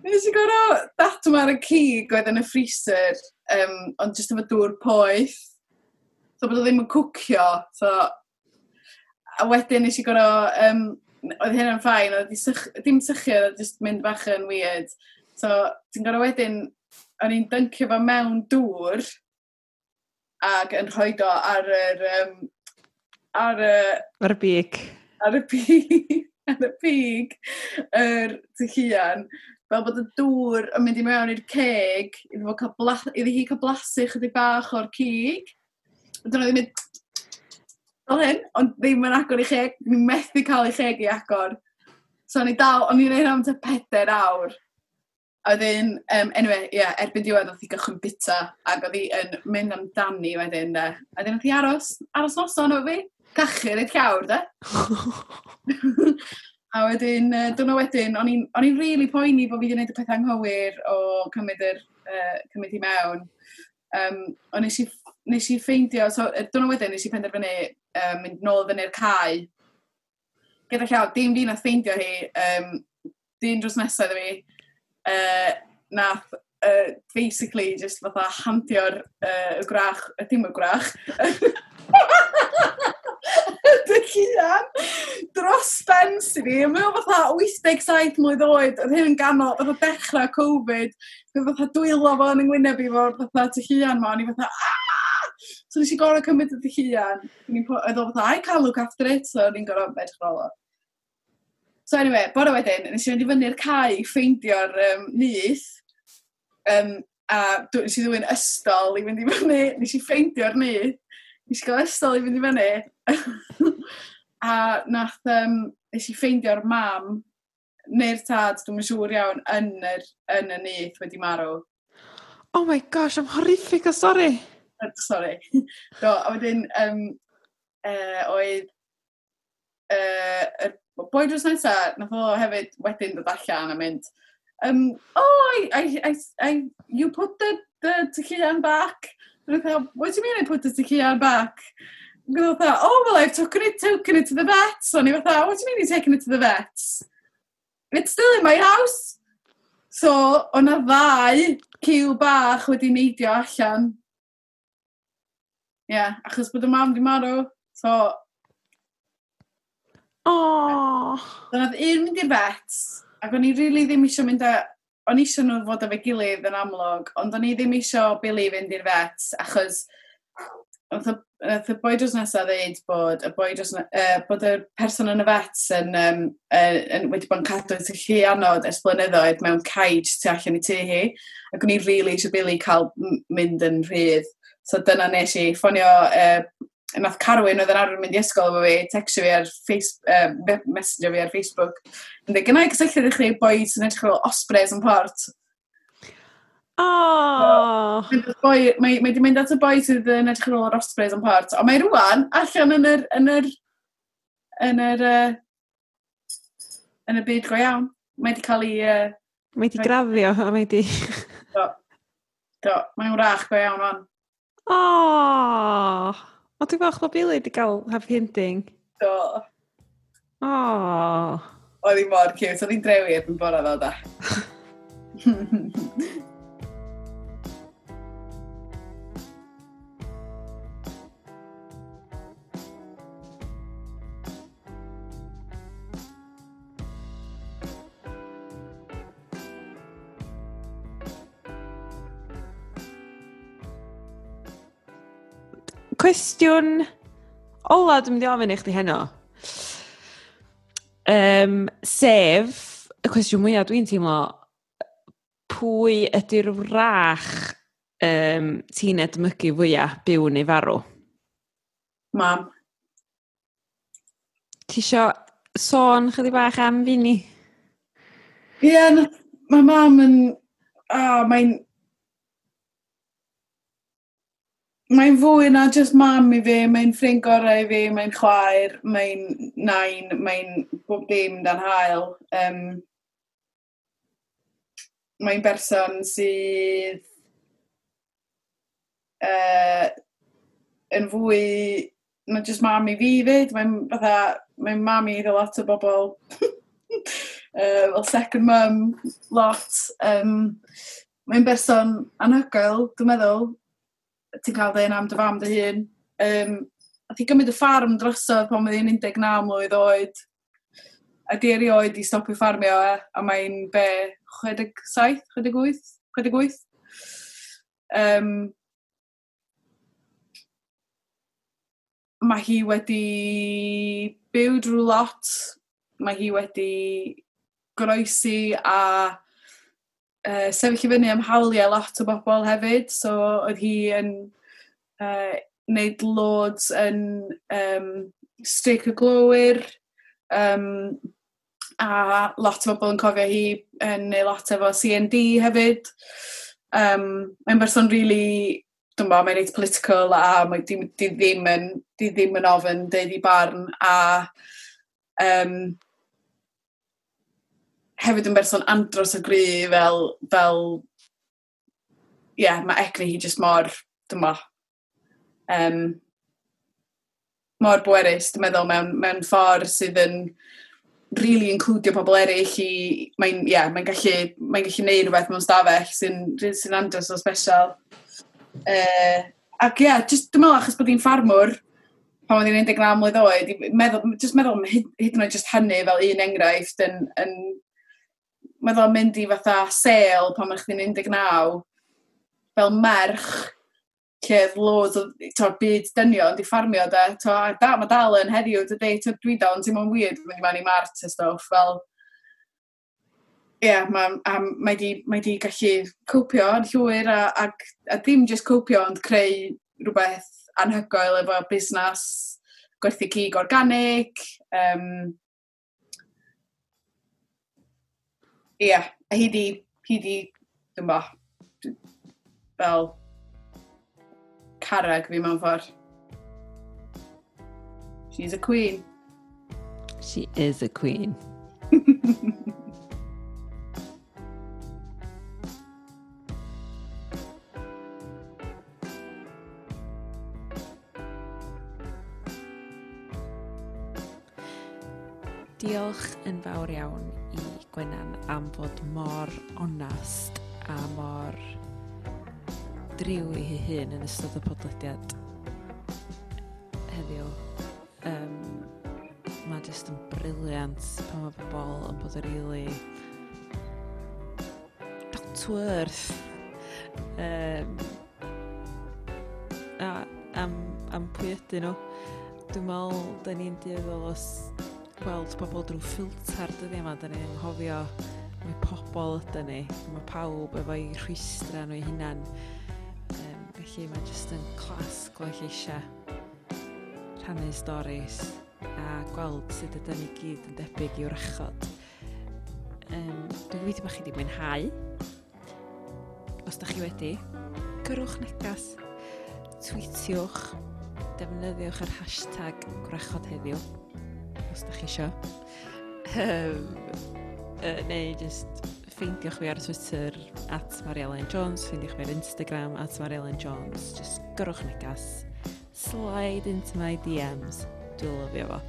Nes i gorau datw ar y cig oedd yn y freezer, um, ond jyst efo dŵr poeth. So bod o ddim yn cwcio. So, a wedyn nes i gorau... Um, oedd hynna'n ffain, oedd sych, dim sychio, oedd jyst mynd bach yn weird. So, ti'n gorau wedyn, o'n i'n dyncio fo mewn dŵr, ac yn rhoi o ar yr um, ar y... Ar y big. Ar y big. ar y big. Yr tyllian. Fel bod y dŵr yn mynd i mewn i'r ceg, iddi, cael bla, iddi hi cael blasu chydig bach o'r cig. Dyna ddim mynd... Fel hyn, ond ddim yn agor i cheg. Ni'n methu cael ei cheg i agor. So, o'n i dal, o'n i'n ei am te peder awr. A wedyn, um, anyway, ie, yeah, erbyn diwedd oedd hi gychwyn bita, ac oedd hi yn mynd amdani wedyn, de. A wedyn oedd hi aros, aros noson o fi cachu reit llawr, da? a wedyn, uh, dyna wedyn, o'n i'n really poeni bod fi wedi gwneud y pethau anghywir o cymryd, yr, uh, cymryd i mewn. Um, o nes i, nes i ffeindio, so, dyna wedyn nes i penderfynu um, mynd nôl fyny'r cae. Gyda llaw, dim fi na ffeindio hi, um, dim dros nesaf iddo fi. Uh, nath uh, basically just fatha hampio'r uh, y grach, y dim y grach, dy cian dros ben sy'n ni. Mae o fatha 87 mlynedd oed, oedd hyn yn ganol, fatha dechrau Covid, oedd fatha dwylo fo yn yngwyneb i fo'r fatha dy cian ma, o'n i fatha, ah! So nes i gorau cymryd y dy cian, oedd o fatha, I can't look after it, so ni'n i'n gorau edrych rolo. So anyway, bore wedyn, nes i fynd i fyny'r cae i ffeindio'r um, nyth, Um, a nes i ddwy'n ystol i fynd i fyny, nes i ffeindio'r ni, nes i gael ystol i fynd i fyny. a nath, um, nes i ffeindio'r mam, neu'r tad, dwi'n siŵr iawn, yn yr, yn y nith wedi marw. Oh my gosh, I'm horrific, o sori. sorry. Do, a wedyn, um, uh, oedd uh, y boi drws nesaf, nath o hefyd wedyn dod allan a mynd, um, oh, I, I, I, I, you put the, the tequila back. And I thought, what do you mean I put the tequila back? And I thought, oh, well, I've taken it, taken it to the vets. And I thought, what do you mean you're taking it to the vets? It's still in my house. So, o'n na ddau cyw bach wedi neidio allan. Ie, yeah, achos bod y mam di marw. So, Oh. Dyna'n un mynd i'r vets ac o'n i really ddim eisiau mynd â... O'n i eisiau nhw fod efo gilydd yn amlwg, ond o'n i ddim eisiau Billy fynd i'r fet, achos nath y boi dros nesaf ddeud bod y boi dros uh, bod y person yn y fet yn, um, uh, yn wedi bod yn cadw yn llu anod ers blynyddoedd mewn caid tu allan i tu hi. Ac o'n i rili really eisiau Billy cael mynd yn rhydd. So dyna nes i ffonio uh, nath Carwyn oedd yn arfer mynd i ysgol efo fi, texio fi ar Facebook, uh, messenger fi ar Facebook. Yn dweud, gynnau gysylltiad i chi boi sy'n edrych fel ospreys yn port. Oh. So, mae wedi mynd at y boi sydd yn edrych fel ôl ospreys yn port. Ond mae rwan allan yn yr... yn yr... yn yr... Uh, yn y byd go iawn. Mae wedi cael ei... Uh, mae wedi grafio, a mae wedi... Do. Do. Mae'n wrach go iawn, o'n. Oh! O, ti'n falch bod Billy wedi cael happy ending. Do. O. Oedd hi mor cute. Oedd hi'n drewi erbyn bora fel da. cwestiwn ola dwi'n mynd i ofyn i chdi heno. Um, sef, y cwestiwn mwyaf dwi'n teimlo, pwy ydy'r wrach um, ti'n edmygu fwyaf byw neu farw? Mam. Ti isio sôn chydig bach am fi ni? Ie, yeah, mae mam yn... Oh, mae'n mae'n fwy na just mam i fi, mae'n ffrind gorau i fi, mae'n chwaer, mae'n nain, mae'n bob dim dan hael. Um, mae'n berson sydd uh, yn fwy na jyst mam i fi fyd, mae'n fatha, mae'n mam i ddo lot o bobl. uh, well, second mum, lot. Um, mae'n berson anhygoel, dwi'n meddwl ti'n cael dy am dy fam dy hun. Um, a ti gymryd y ffarm drosodd pan oedd hi'n 19 mlynedd oed. A di erioed i stopio ffarmio e, a mae'n be 67, 68, 68. Um, mae hi wedi byw drwy lot, mae hi wedi groesi a uh, sefyll i fyny am hawliau lot o bobl hefyd, so oedd hi yn uh, wneud loads yn um, streic y glowyr, um, a lot o bobl yn cofio hi yn neud lot efo CND hefyd. Um, mae'n berson really, dwi'n bo, mae'n reit political a mae di, di, ddim yn, di ddim yn ofyn deud i barn a um, hefyd yn berson andros o gry fel, fel, ie, yeah, mae egni hi jyst mor, dyma, um, mor bwerus, dwi'n meddwl, mewn, mewn ffordd sydd yn really includio pobl eraill i, mae'n yeah, mae gallu, mae gallu neud rhywbeth mewn stafell sy'n sy andros o special. Uh, ac ie, yeah, just dwi'n meddwl achos bod hi'n ffarmwr, pan oedd hi'n 19 mlynedd oed, meddwl, just meddwl hyd, hyd yn oed just hynny fel un enghraifft yn, yn meddwl mynd i fatha sale pan mae chdi'n 19, fel merch, lle loads o to'r byd dynio yn diffarmio de. To, da, mae dal yn heddiw, dydy, to, dwi dal yn teimlo'n weird mynd i mewn i mart a stuff, fel... Ie, yeah, mae ma di, ma di gallu cwpio yn llwyr a, a, a ddim just cwpio ond creu rhywbeth anhygoel efo busnes gwerthu cig organic, um, Yeah, a hi di, hi di, dwi'n bo, fel, carag fi mewn ffordd. She's a queen. She is a queen. Diolch yn fawr iawn Gwenan am fod mor onast a mor driw i hi hun yn ystod y podlediad heddiw. Um, mae jyst yn briliant pan mae bobl yn bod yn rili really down to earth. Um, a am, am pwy ydyn nhw. Dwi'n meddwl, da ni'n dieddol os gweld pobl drwy ffilter dyddi yma, da ni'n anghofio mae pobl ydyn ni, mae pawb efo'i rhwystra nhw'i hunan. Um, felly mae jyst yn clas gweld eisiau rhannu storys a gweld sut ydyn ni gyd yn debyg i'w rachod. Um, dwi'n gobeithio bod chi wedi mwynhau. Os da chi wedi, gyrwch negas, tweetiwch, defnyddiwch yr hashtag gwrachod heddiw os da chi isio. Um, uh, neu just ffeindiwch fi ar Twitter at Mariellen Jones, ffeindiwch fi ar Instagram at Mariellen Jones. Just gyrwch negas. Slide into my DMs. Dwi'n lyfio fo.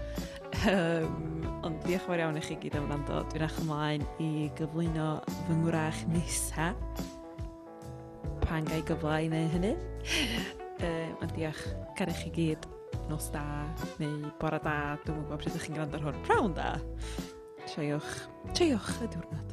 Um, ond diolch fawr iawn i chi gyd am rando, Dwi'n eich ymlaen i gyflwyno fy ngwrach nesa. Pan gael gyfle i neu hynny. um, ond diolch, gan i chi gyd nos da neu bora da. Dwi'n gwybod pryd ydych chi'n gwrando ar hwn. Prawn da. Treiwch, treiwch y diwrnod.